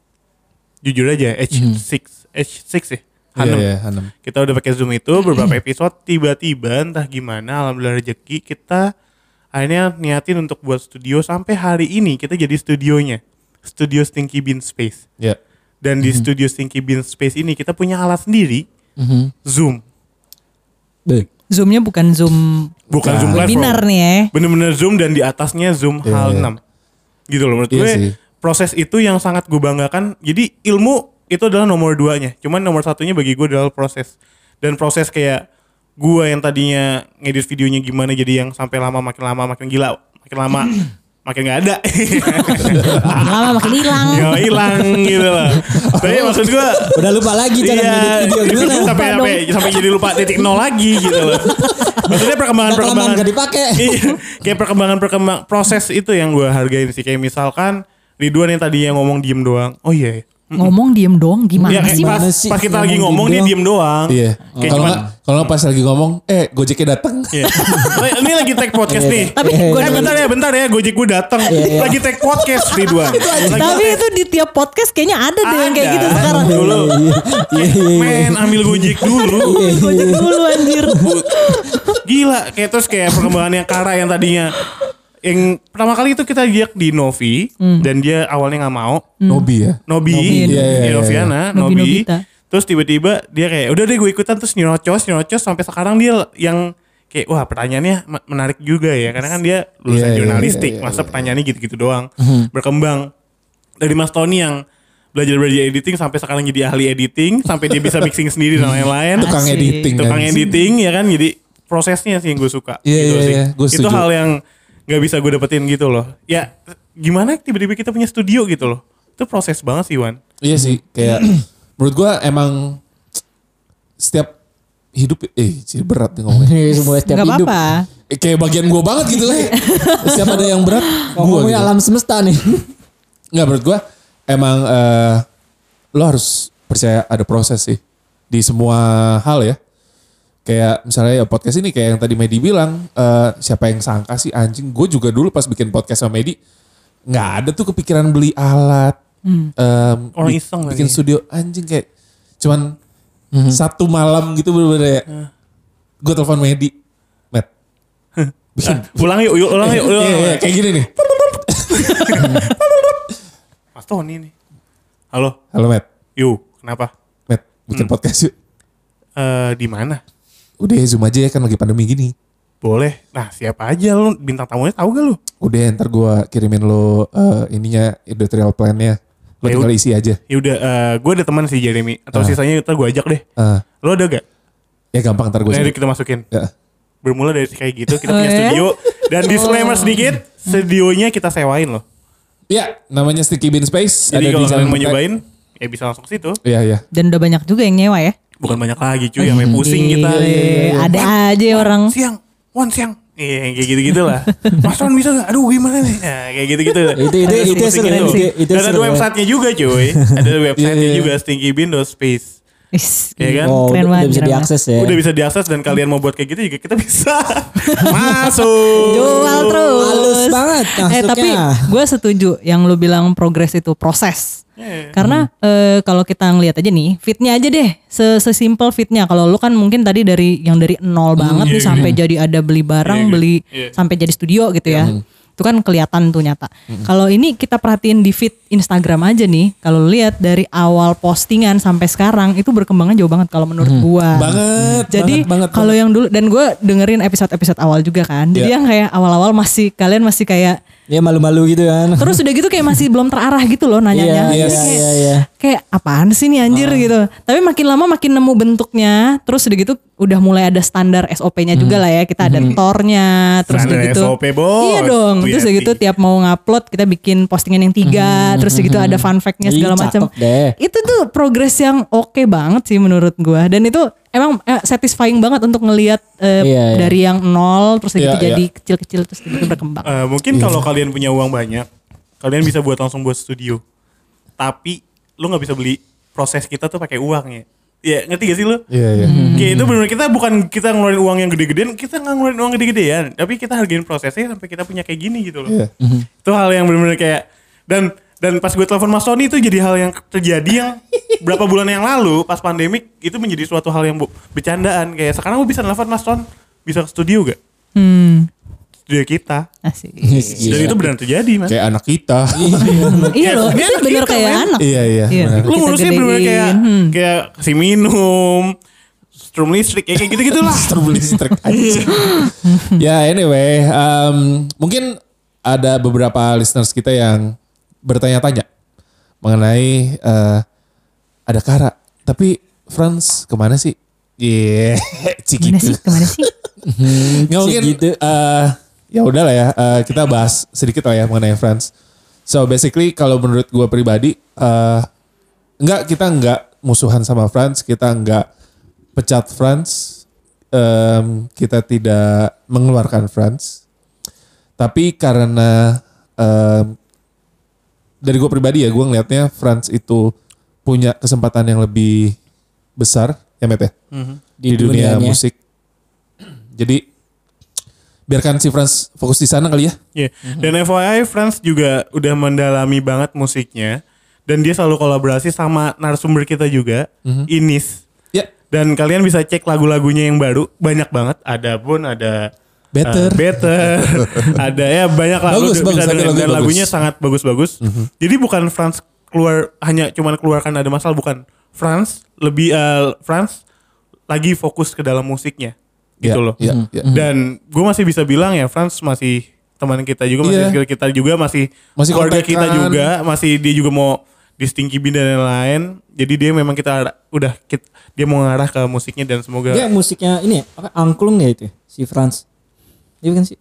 Jujur aja H6 H6 ya.
Iya,
Hanem.
iya, Hanem.
Kita udah pakai Zoom itu beberapa episode tiba-tiba entah gimana alhamdulillah rezeki kita akhirnya niatin untuk buat studio sampai hari ini kita jadi studionya. Studio Stinky Bean Space.
Ya.
Dan di studio Stinky Bean Space ini kita punya alat sendiri
Mhm.
Zoom.
Beh.
Zoomnya bukan Zoom
Bukan Zoom
webinar
platform.
nih ya.
Bener-bener Zoom dan di atasnya Zoom
Iya,
HAL
iya.
6. Gitu loh menurut
Iya
gue.
sih.
Proses itu yang sangat gue banggakan. Jadi ilmu itu adalah nomor duanya. Cuman nomor satunya bagi gue adalah proses. Dan proses kayak gue yang tadinya ngedit videonya gimana jadi yang sampai lama makin lama makin gila. Makin lama makin gak ada.
Makin lama makin hilang.
Gak hilang gitu loh. Tapi maksud gue
Udah lupa lagi cara
Iya,
ngedit video gimana.
sampai sampai sampai jadi lupa titik nol lagi gitu loh. Maksudnya perkembangan perkembangan
gak dipakai.
iya, kayak perkembangan perkembang proses itu yang gue hargain sih kayak misalkan Ridwan yang tadinya ngomong diem doang. Oh iya.
Ngomong diem dong gimana
Iya, kayak
sih?
pas,
sih?
pas kita lagi
Ngomong
dia
doang.
diem doang.
Iya.
Kayak
Kalau kalau pas lagi ngomong, eh Gojeknya datang.
Iya. Ini- lagi take podcast nih.
Tapi
Iya,
eh,
demen-
bentar ya, bentar ya, Gojek gue datang.
Iya, iya.
Lagi take podcast Ridwan.
Tapi itu di tiap podcast kayaknya ada deh yang kayak gitu sekarang.
Dulu.
Iya, iya, iya.
Men, ambil Gojek dulu.
Gojek dulu anjir.
Gila, kayak terus kayak perkembangan yang Kara yang tadinya yang pertama kali itu kita lihat di Novi dan dia awalnya nggak mau.
Nobi ya.
Nobi,
Nobi,
ya,
iya, iya,
Noviana,
Nobi
terus tiba-tiba dia kayak udah deh gue ikutan. Terus nyerocos nyerocos sampai sekarang dia yang kayak wah pertanyaannya me- menarik juga ya. Karena kan dia lulusan
Iya, iya,
jurnalistik.
iya, iya,
masa
iya.
pertanyaannya gitu-gitu doang. Berkembang. Dari Mas Tony yang belajar belajar editing sampai sekarang jadi ahli editing sampai dia bisa mixing sendiri dan lain-lain.
Tukang editing.
tukang
kan.
editing ya kan? Jadi prosesnya sih yang gue suka.
Iya,
gitu
iya,
sih.
iya, gue
itu
setuju.
hal yang nggak bisa gue dapetin gitu loh ya gimana tiba-tiba kita punya studio gitu loh itu proses banget sih Wan
Iya sih, kayak menurut gua emang setiap hidup eh jadi berat nih ngomongnya.
Semua setiap
Gak
hidup.
apa-apa.
Eh, Kayak bagian gua banget gitu lah. Setiap ada yang berat, gua
Ngomongin
gitu.
alam semesta nih.
Enggak menurut gua emang eh, lo harus percaya ada proses sih di semua hal ya. Kayak misalnya ya podcast ini kayak yang tadi Medi bilang eh, siapa yang sangka sih anjing. Gue juga dulu pas bikin podcast sama Medi nggak ada tuh kepikiran beli alat. em,
Orang
bi-
iseng
bikin
lagi.
studio anjing kayak cuman satu malam gitu bener-bener ya. Gue telepon Medi, Matt. bikin
ulang yuk, yuk ulang yuk, ulang.
Iya, iya, kayak gini nih.
Mas Tony nih. Halo,
Halo Matt,
yuk, kenapa?
Matt bikin podcast yuk.
Eh di mana?
Udah zoom aja ya kan lagi pandemi gini.
Boleh. Nah, siapa aja lu bintang tamunya tahu gak lu?
Udah ntar gue kirimin lo eh, ininya editorial plan-nya. Lo
Ya
tinggal isi aja.
Ya udah, eh gue ada teman si Jeremy atau
Ah.
sisanya ntar gue ajak deh.
Eh,
Lo ada gak?
ya gampang ntar gue
Nah, kita masukin.
Ya.
Bermula dari kayak gitu, kita
Oh,
punya
ya?
studio dan disclaimer sedikit, studionya kita sewain loh.
Ya, namanya Sticky Bean Space.
Jadi kalau
di
kalian
Jalan
mau nyobain, ya bisa langsung ke situ.
Iya, iya.
Dan udah banyak juga yang nyewa ya.
Bukan banyak lagi cuy, yang main pusing
Iya,
kita.
Eh, Ada aja orang.
Siang, Wan siang. Iya, kayak gitu-gitu lah. Mas Wan bisa gak? Aduh gimana nih? Nah, kayak gitu-gitu.
Itu- itu-
Ada
itu
pusing
seru,
gitu.
itu- itu
Dan ada
seru ya.
websitenya juga cuy. Ada websitenya
Iya, iya.
juga stinkybean.space.
Is,
Iya kan?
Oh,
Keren
udah,
banget,
udah bisa
keren
diakses ya.
Udah bisa diakses dan kalian mau buat kayak gitu juga kita bisa. Masuk.
Jual terus.
Halus banget
Eh
masuknya.
tapi gue setuju yang lu bilang progres itu proses.
Iya.
Karena eh, kalau kita ngelihat aja nih, fitnya aja deh, se sesimpel fitnya. Kalau lu kan mungkin tadi dari yang dari nol banget
iya,
nih sampai jadi ada beli barang,
Iya,
beli
iya.
sampai jadi studio gitu ya. Itu kan kelihatan tuh nyata. Kalau ini kita perhatiin di feed Instagram aja nih, kalau lihat dari awal postingan sampai sekarang itu berkembangnya jauh banget kalau menurut gua.
Banget,
Jadi
banget, banget,
kalau yang dulu dan gue dengerin episode-episode awal juga kan. Jadi
Iya.
yang kayak awal-awal masih kalian masih kayak
Ya malu-malu gitu kan.
terus udah gitu kayak masih belum terarah gitu loh nanyanya.
Iya, iya,
kayak,
iya, iya.
kayak apaan sih nih anjir gitu. Tapi makin lama makin nemu bentuknya. Terus udah gitu udah mulai ada standar SOP-nya juga lah ya. Kita ada tornya. Terus udah
Standar
gitu.
SOP, bos.
Iya dong. Terus udah gitu tiap mau ngupload kita bikin postingan yang tiga. Terus udah gitu ada fun fact-nya segala macam. Itu tuh progres yang oke banget sih menurut gua. Dan itu emang eh, satisfying banget untuk ngelihat eh,
Iya, iya.
dari yang nol terus udah gitu
Iya,
jadi
iya.
kecil-kecil terus gitu berkembang.
Eh, mungkin kalau kalian punya uang banyak, kalian bisa buat langsung buat studio. Tapi lu nggak bisa beli proses kita tuh pakai uang ya. Ya ngerti gak sih lu?
Iya iya.
Kayak itu benar kita bukan kita ngeluarin uang yang gede-gedean, kita nggak ngeluarin uang gede-gedean, tapi kita hargain prosesnya sampai kita punya kayak gini gitu loh.
Iya.
Itu hal yang benar-benar kayak dan dan pas gue telepon Mas Tony itu jadi hal yang terjadi yang berapa bulan yang lalu pas pandemik itu menjadi suatu hal yang bu- bercandaan kayak sekarang gue bisa nelfon Mas Ton bisa ke studio gak?
Hmm,
Studio kita.
asik.
Dan itu benar terjadi mas.
Kayak anak kita.
iya loh,
dia anak
bener
kita,
kayak anak.
Iya iya.
Iya.
Lu
Kita
ngurusnya
gedein.
kayak
Hmm.
kayak kasih minum, strum listrik kayak gitu gitu lah.
Strum listrik aja. ya anyway, um, mungkin ada beberapa listeners kita yang bertanya-tanya mengenai eh, ada Kara, tapi Franz ke mana sih? Iya,
Gimana sih?
gitu.
Ke mana sih?
Nggak mungkin.
gitu.
eh, ya udahlah ya, eh, kita bahas sedikit lah ya mengenai Franz. So basically kalau menurut gue pribadi, eh enggak kita enggak musuhan sama Franz, kita enggak pecat Franz, em, kita tidak mengeluarkan Franz. Tapi karena em, dari gue pribadi ya, gue ngelihatnya Franz itu punya kesempatan yang lebih besar, ya Met ya, di,
Di
dunia
dunianya.
musik. Jadi biarkan si Franz fokus di sana kali ya.
Iya. Dan FYI Franz juga udah mendalami banget musiknya dan dia selalu kolaborasi sama narasumber kita juga, Inis.
Ya,
Dan kalian bisa cek lagu-lagunya yang baru, banyak banget. Ada pun ada
Better.
uh, better. ada ya banyak lah.
Bagus,
bisa
bagus, tapi
dengerin.
lagunya
dan lagunya
bagus.
sangat bagus-bagus. Jadi bukan Franz keluar hanya cuman keluarkan ada masalah bukan. Franz lebih eh, Franz lagi fokus ke dalam musiknya. Gitu
Ya,
loh.
ya, ya.
Dan gue masih bisa bilang ya Franz masih teman kita juga masih skill kita juga masih
Masih
keluarga kita
kontekan.
juga masih dia juga mau di Stinky Bean dan lain-lain. Jadi dia memang kita udah kit- dia mau ngarah ke musiknya dan semoga
Dia musiknya ini ya, apa angklung ya itu ya, si Franz. Dia bukan sih?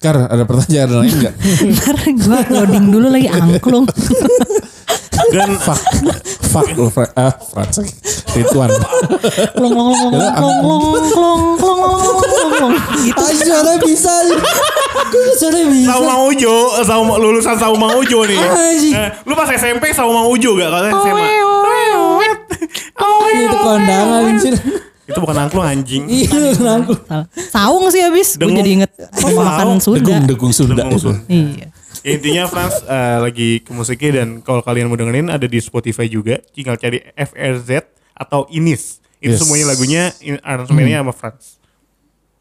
Kar, ada pertanyaan lain enggak?
Ntar gue loading dulu lagi angklung.
dan
fuck, fuck lu ah, Franz. Rituan.
Klong klong klong klong klong klong klong klong klong klong. Gitu.
Ah, suara bisa. Kok suara bisa?
Sauma Ujo, Sauma lulusan Sauma Ujo nih.
Anjing.
Eh, lu pas SMP Sauma Ujo gak kalau SMA?
Itu kondangan anjir.
Itu bukan angklung anjing.
Iya, angklung.
Saung sih habis. Gue jadi inget
Oh,
makanan
saung.
Sunda.
Degung, degung Sunda.
Degung Sunda.
Iya.
Ya, intinya Franz eh, lagi ke musiknya dan kalau kalian mau dengerin ada di Spotify juga. Tinggal cari FRZ atau Inis. Itu
Yes.
semuanya lagunya aransemennya sama Franz.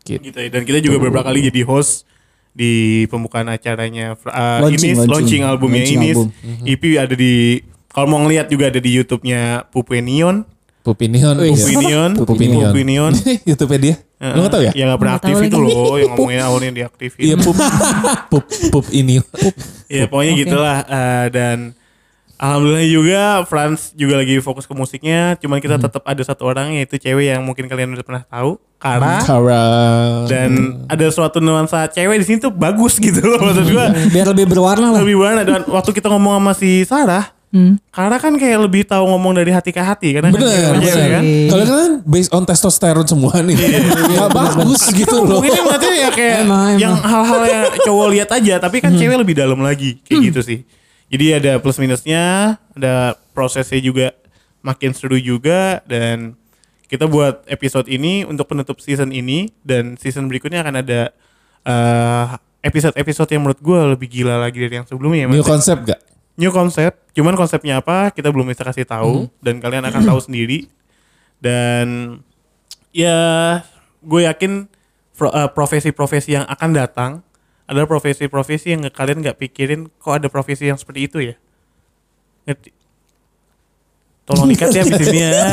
Gitu.
Gitu ya. Dan kita juga beberapa kali jadi host di pembukaan acaranya eh,
Launching,
Inis, launching,
launching.
albumnya
Launching
Inis.
album.
EP ada di kalau mau ngeliat juga ada di YouTube-nya Pupu Neon.
Pupinion.
Pupu Neon.
Pupinion.
Pupu Neon.
YouTube dia. Lu gak tau ya?
Yang gak pernah
Nggak tahu
aktif itu loh. Yang ngomongin awalnya diaktifin.
Iya pup, pup, pup ini.
Ya pokoknya gitulah Eh, dan alhamdulillah juga Franz juga lagi fokus ke musiknya. Cuman kita tetap ada satu orang yaitu cewek yang mungkin kalian udah pernah tahu, Kara.
Kara.
Dan ada suatu nuansa cewek di sini tuh bagus gitu loh maksud gua.
Biar lebih berwarna lah.
lebih warna dan waktu kita ngomong sama si Sarah, Kara kan kayak lebih tahu ngomong dari hati ke hati karena kan
Bener,
cewek
bener.
kan.
Kalau kan based on testosteron semua nih. Gak bagus gitu loh.
Mungkin yang berarti ya kayak
Emang,
yang
emang.
hal-hal yang cowok lihat aja, tapi kan cewek lebih dalam lagi kayak gitu sih. Jadi ada plus minusnya, ada prosesnya juga makin seru juga dan kita buat episode ini untuk penutup season ini dan season berikutnya akan ada eh, episode-episode yang menurut gue lebih gila lagi dari yang sebelumnya. ya,
New concept gak?
New konsep, cuman konsepnya apa kita belum bisa kasih tahu dan kalian akan tahu sendiri. Dan ya gue yakin eh, profesi-profesi yang akan datang adalah profesi-profesi yang kalian nggak pikirin kok ada profesi yang seperti itu ya. Tolong dikat ya di sini ya.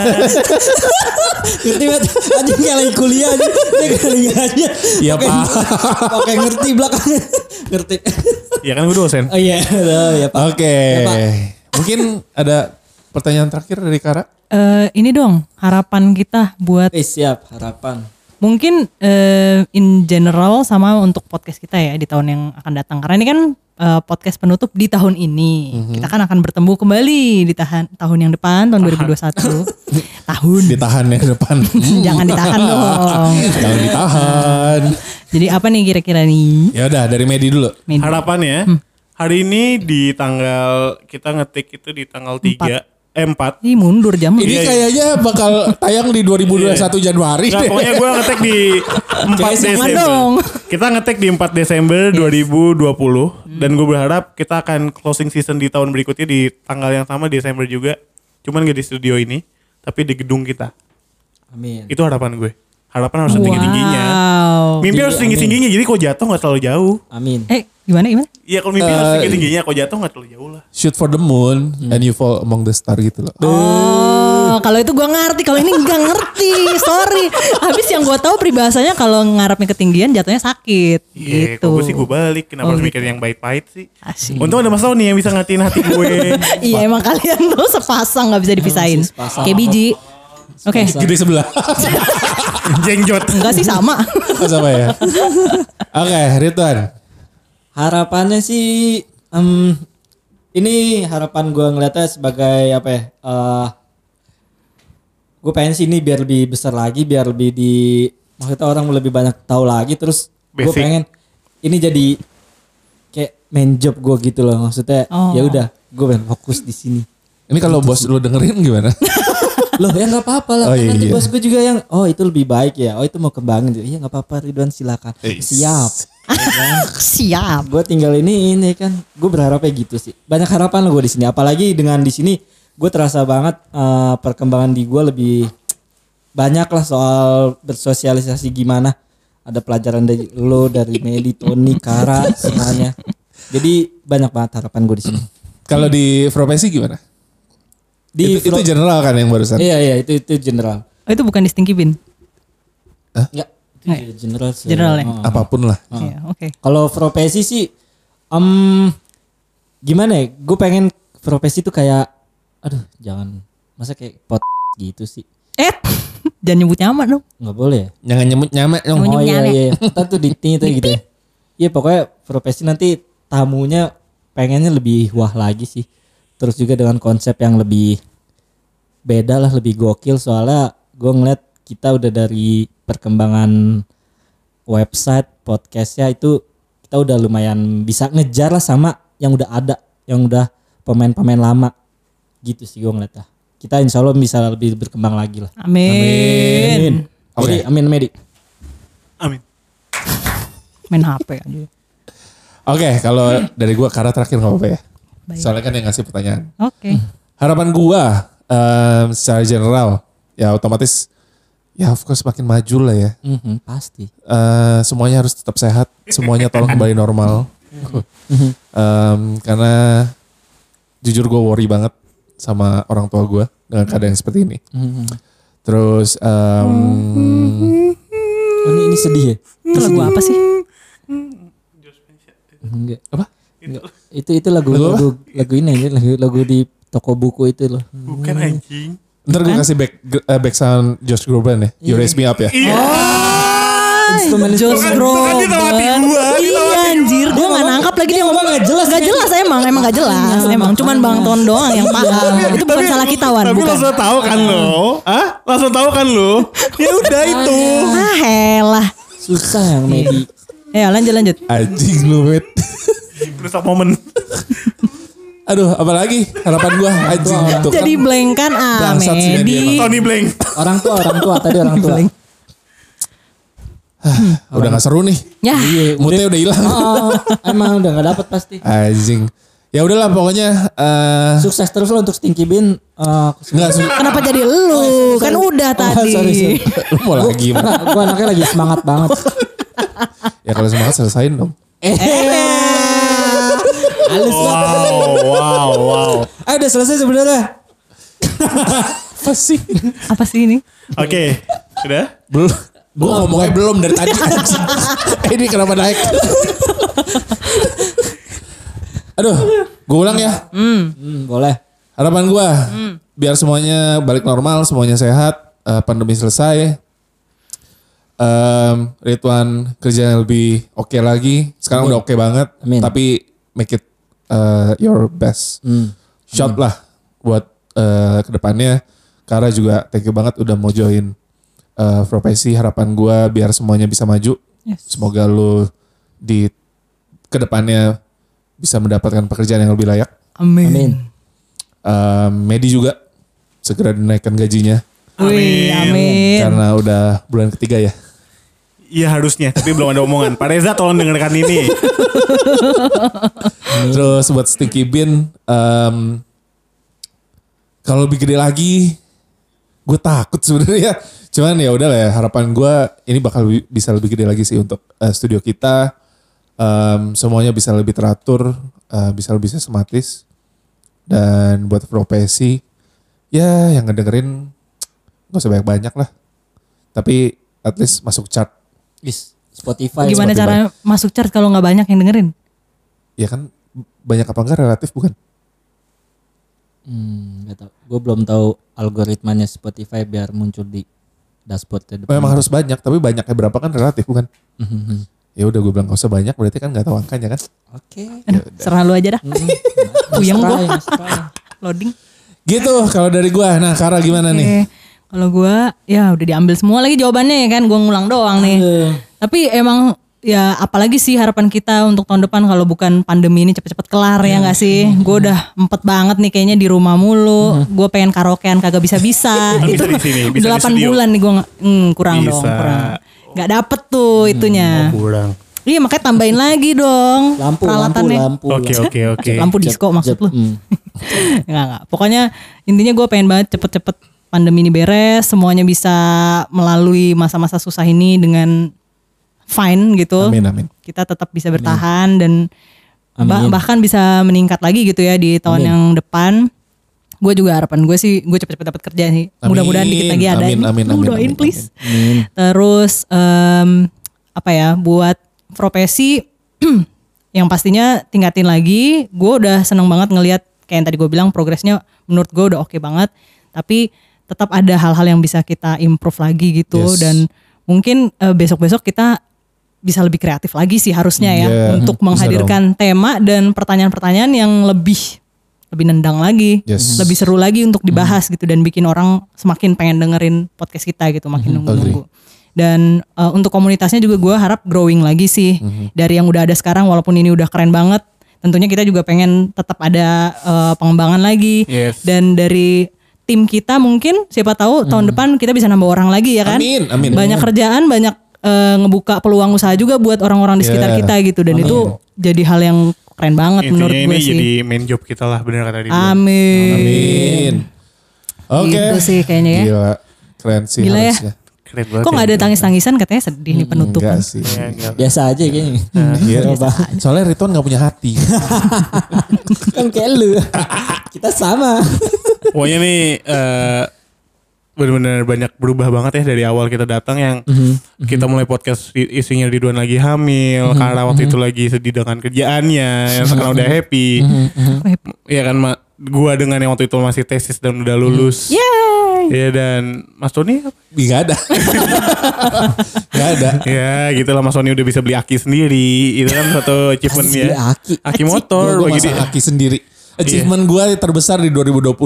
Ngerti banget. Aja kayak lagi kuliah aja. Dia kuliah aja.
Iya. Pak.
Oke ngerti belakangnya. Ngerti.
Ya kan gue dosen.
Oh iya. Oh, iya Pak.
Oke.
Ya, Pak.
Mungkin ada pertanyaan terakhir dari Kara.
Eh, ini dong harapan kita buat
Eh siap harapan.
Mungkin eh, in general sama untuk podcast kita ya di tahun yang akan datang. Karena ini kan eh, podcast penutup di tahun ini. Kita kan akan bertemu kembali di tahan, tahun yang depan tahun 2021 tahun.
Ditahan ya ke depan. Hmm,
jangan ditahan dong.
Jangan ditahan.
jadi apa nih kira-kira nih?
Ya udah dari Medi dulu.
Medi?
Harapannya hari ini di tanggal kita ngetik itu di tanggal 3 eh 4.
Ih mundur jam.
Ini kayaknya bakal tayang di 2021 Januari
Nggak,
deh.
pokoknya gue ngetek di 4
Jangan
Desember.
dong.
Kita ngetek di 4 Desember 2020 dan gue berharap kita akan closing season di tahun berikutnya di tanggal yang sama Desember juga. Cuman gak di studio ini, tapi di gedung kita.
Amin.
Itu harapan gue. Harapan harus tinggi-tingginya.
Wow.
Mimpi
Jadi,
harus tinggi-tingginya, jadi kok jatuh gak terlalu jauh.
Amin.
Eh gimana gimana?
Iya kalau mimpi harus
Eh,
tinggi-tingginya, kok jatuh gak terlalu jauh lah.
Shoot for the moon and you fall among the star gitu loh.
Oh, kalau itu gua ngerti, kalau ini nggak ngerti. Sorry. Habis yang gua tahu peribahasanya kalau ngarapnya ketinggian jatuhnya sakit.
Iya,
gitu.
kok gue sih gue balik. Kenapa
Oh,
harus
gitu.
mikir yang baik-baik sih?
Asik.
Untung ada Mas nih yang bisa ngatiin hati gue.
Iya emang kalian tuh sepasang nggak bisa dipisahin.
sepasang.
Kayak biji. Oke.
Gede sebelah.
Jengjot.
Enggak sih sama.
Oh, sama ya. Oke, Ridwan.
Harapannya sih em, ini harapan gue ngeliatnya sebagai apa ya? eh gue pengen sih ini biar lebih besar lagi, biar lebih di maksudnya orang lebih banyak tahu lagi. Terus gue pengen ini jadi kayak main job gue gitu loh. Maksudnya
Oh.
ya udah, gue pengen fokus di sini.
Ini kalau bos lu dengerin gimana?
Loh ya nggak apa-apa lah.
Oh, iya,
Nanti
iya.
bos gue juga yang oh itu lebih baik ya. Oh itu mau kembangin. Iya nggak apa-apa Ridwan silakan.
Eh,
Siap.
Siap.
gue tinggal ini ini kan gue berharapnya gitu sih banyak harapan lo gue di sini apalagi dengan di sini gue terasa banget eh, perkembangan di gue lebih banyak lah soal bersosialisasi gimana ada pelajaran dari lo dari Medi Tony Kara semuanya jadi banyak banget harapan gue di sini
Kalau di profesi gimana?
Di
itu, itu general kan yang barusan.
iya iya itu itu general
Oh, itu bukan di Stinky Bin.
Enggak, itu
ya?
general sih.
General ya?
Oh.
Apa pun lah.
Iya, oke.
Kalau profesi sih, em gimana ya? Gue pengen profesi tuh kayak, aduh jangan, masa kayak pot gitu sih?
Eh, jangan nyebut nama dong.
Nggak boleh ya?
Jangan nyemut nyamek dong.
Oh iya
nyamuk.
iya, Ntar tuh di itu gitu ya. Iya pokoknya profesi nanti tamunya pengennya lebih wah lagi sih. Terus juga dengan konsep yang lebih beda lah, lebih gokil soalnya gue ngeliat kita udah dari perkembangan website podcastnya itu kita udah lumayan bisa ngejar lah sama yang udah ada, yang udah pemain-pemain lama gitu sih gue ngeliat lah. Kita insya Allah bisa lebih berkembang lagi lah.
Amin.
Jadi amin Medi.
Amin.
Main HP aja.
Oke, kalau dari gua Kara terakhir nggak apa-apa ya.
Baik.
Soalnya kan yang ngasih pertanyaan.
Oke.
Harapan gua em, secara general ya otomatis ya of course makin maju lah ya.
Mhm, pasti.
Eh, semuanya harus tetap sehat, semuanya tolong kembali normal. Em, karena jujur gue worry banget sama orang tua gue dengan keadaan yang seperti ini.
Mhm.
Terus em,
Oh, ini, ini sedih ya?
Itu lagu apa sih?
Enggak.
apa?
Enggak. Itu itu lagu
Lagu
lagu lagu ini aja lagu lagu di toko buku itu loh.
Bukan anjing.
Ntar gue kasih back eh, back sound Josh Groban ya. You raise me up ya.
Iya.
Instrumen
Josh
dia
Groban.
dia
Iya anjir, gue gak nangkap lagi dia ngomong
nggak jelas,
Gak jelas emang, emang gak jelas. Emang cuman Bang Ton doang yang paham. Itu bukan salah kita Wan,
Tapi langsung tahu kan lo? Ah, langsung tahu kan lo? Ya udah itu.
Ah helah.
Susah yang Medi.
Ya lanjut lanjut.
Anjing lu met.
Rusak momen.
Aduh, apalagi harapan gua anjing gitu kan.
Jadi blank kan ah
Bangsat
Medi.
Tony Blank.
Orang tua orang tua tadi orang tua.
Udah gak seru nih.
Ya,
Iya,
Moodnya udah hilang.
Oh, emang udah gak dapet pasti.
Anjing. Ya udahlah pokoknya eh
Sukses terus lo untuk Stinky Bean. Eh,
enggak su-
kenapa jadi lu? Kan udah tadi.
sorry, sorry.
lu mau lagi.
gue anaknya lagi semangat banget.
ya kalau semangat selesain dong.
Eh, halus banget.
Wow, wow, wow.
Ah udah selesai sebenarnya.
Apa sih?
Apa sih ini?
Oke, udah.
Belum. Gua ngomongnya belum dari tadi. Eh, ini kenapa naik? Aduh, gue ulang ya.
Hmm, boleh.
Harapan gua biar semuanya balik normal, semuanya sehat, eh, pandemi selesai. Em, Ridwan kerja yang lebih oke lagi. Sekarang udah oke banget.
Amin.
Tapi make it eh, your best
Hmm.
shot lah buat eh, ke depannya. Kara juga thank you banget udah mau join eh, profesi. Harapan gua biar semuanya bisa maju.
Yes.
Semoga lu di ke depannya bisa mendapatkan pekerjaan yang lebih layak.
Amin.
Amin.
Em, Medi juga segera dinaikkan gajinya
Wih, amin.
karena udah bulan ketiga ya.
Iya harusnya, tapi belum ada omongan. Pak Reza tolong dengarkan ini.
Terus buat Stinky Bean, em, kalau lebih gede lagi, gue takut sebenarnya. Cuman ya udah lah ya, harapan gue ini bakal bi- bisa lebih gede lagi sih untuk eh, studio kita. Em, semuanya bisa lebih teratur, eh, bisa lebih sistematis. Dan buat profesi, ya yang ngedengerin gak usah banyak-banyak lah. Tapi at least masuk chart.
Is Spotify.
Gimana
Spotify.
cara masuk chart kalau nggak banyak yang dengerin?
Ya kan banyak apa enggak relatif bukan?
Hmm, gak tau. Gue belum tahu algoritmanya Spotify biar muncul di dashboard.
Memang harus banyak, tapi banyaknya berapa kan relatif bukan?
Mhm.
Ya udah gue bilang gak usah banyak, berarti kan nggak tahu angkanya kan?
Oke.
Aduh, serah lu aja dah. Puyeng gua.
try, mas try.
Loading.
Gitu kalau dari gue. Nah Kara gimana nih?
Kalau gua ya udah diambil semua lagi jawabannya ya kan, gua ngulang doang nih. Tapi emang ya apalagi sih harapan kita untuk tahun depan kalau bukan pandemi ini cepet-cepet kelar ya nggak sih? Gue udah empet banget nih kayaknya di rumah mulu. Gue pengen karaokean kagak bisa-bisa.
Bisa
itu
di sini, bisa di
8
studio.
bulan nih gue hmm, kurang dong,
Bisa.
kurang. Gak dapet tuh itunya.
Kurang.
Iya makanya tambahin lagi dong
Lampu, lampu,
peralatannya.
lampu.
Oke oke oke.
Lampu disco maksud lu?
Hmm.
Enggak, enggak. Pokoknya intinya gue pengen banget cepet-cepet pandemi ini beres, semuanya bisa melalui masa-masa susah ini dengan fine gitu.
Amin amin.
Kita tetap bisa bertahan dan bah-
Amin.
bahkan bisa meningkat lagi gitu ya di tahun
Amin.
yang depan. Gue juga harapan gue sih gue cepet-cepet dapat kerja sih.
Amin,
Mudah-mudahan dikit lagi ada.
amin, amin, amin,
doain
amin,
please.
Amin.
Terus em, apa ya buat profesi yang pastinya tingkatin lagi. Gue udah seneng banget ngelihat kayak yang tadi gue bilang progresnya menurut gue udah oke banget. Tapi tetap ada hal-hal yang bisa kita improve lagi gitu
Yes.
dan mungkin eh, besok-besok kita bisa lebih kreatif lagi sih harusnya ya
Yeah.
untuk menghadirkan tema dan pertanyaan-pertanyaan yang lebih lebih nendang lagi,
Yes.
lebih seru lagi untuk dibahas gitu dan bikin orang semakin pengen dengerin podcast kita gitu, makin nunggu-nunggu. Dan uh, untuk komunitasnya juga gue harap growing lagi sih dari yang udah ada sekarang walaupun ini udah keren banget. Tentunya kita juga pengen tetap ada uh, pengembangan lagi
Yes.
dan dari tim kita mungkin siapa tahu tahun depan kita bisa nambah orang lagi ya kan.
Amin, amin.
Banyak kerjaan, banyak uh, ngebuka peluang usaha juga buat orang-orang di sekitar
Yeah.
kita gitu dan itu jadi hal yang keren banget menurut
Intinya
gue
ini
sih.
jadi main job kita lah bener kata dia.
Amin.
Amin. Oke.
Gitu sih kayaknya ya.
Gila. Keren sih
Gila ya.
Keren banget.
Kok
ya.
nggak ada tangis-tangisan katanya sedih nih penutupan.
Enggak sih.
Ya, enggak.
Biasa aja kayaknya.
Iya.
Coba.
Soalnya Ridwan gak punya hati.
kan kayak lu. Kita sama.
Pokoknya nih eh benar-benar banyak berubah banget ya dari awal kita datang yang
Mhm.
kita mulai podcast isinya Ridwan lagi hamil karena waktu itu lagi sedih dengan kerjaannya yang sekarang udah happy. Iya kan Ma- gua dengan yang waktu itu masih tesis dan udah lulus. Iya dan Mas Tony apa?
Gak ada. Gak ada.
Ya gitu lah Mas Tony udah bisa beli aki sendiri. Itu kan satu achievement ya.
aki.
Aki motor.
Gue aki sendiri. Achievement gue terbesar di 2020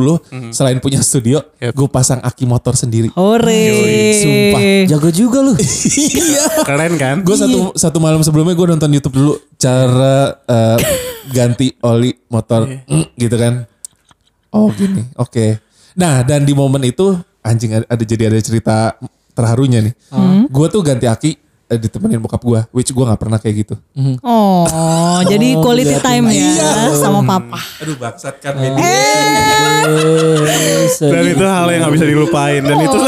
selain punya studio,
Yep.
gue pasang aki motor sendiri.
Hore.
Sumpah.
Jago juga lu.
iya.
Keren kan?
Gue satu satu malam sebelumnya gue nonton YouTube dulu cara eh, ganti oli motor Mm, gitu kan. Oh gini, oke. Nah dan di momen itu anjing ada, ada jadi ada cerita terharunya nih. Gue tuh ganti aki eh, ditemenin bokap gue, which gue nggak pernah kayak gitu.
Oh, jadi quality time ya sama papa.
Aduh bangsat kan
Eh.
Dan itu hal yang gak bisa dilupain dan itu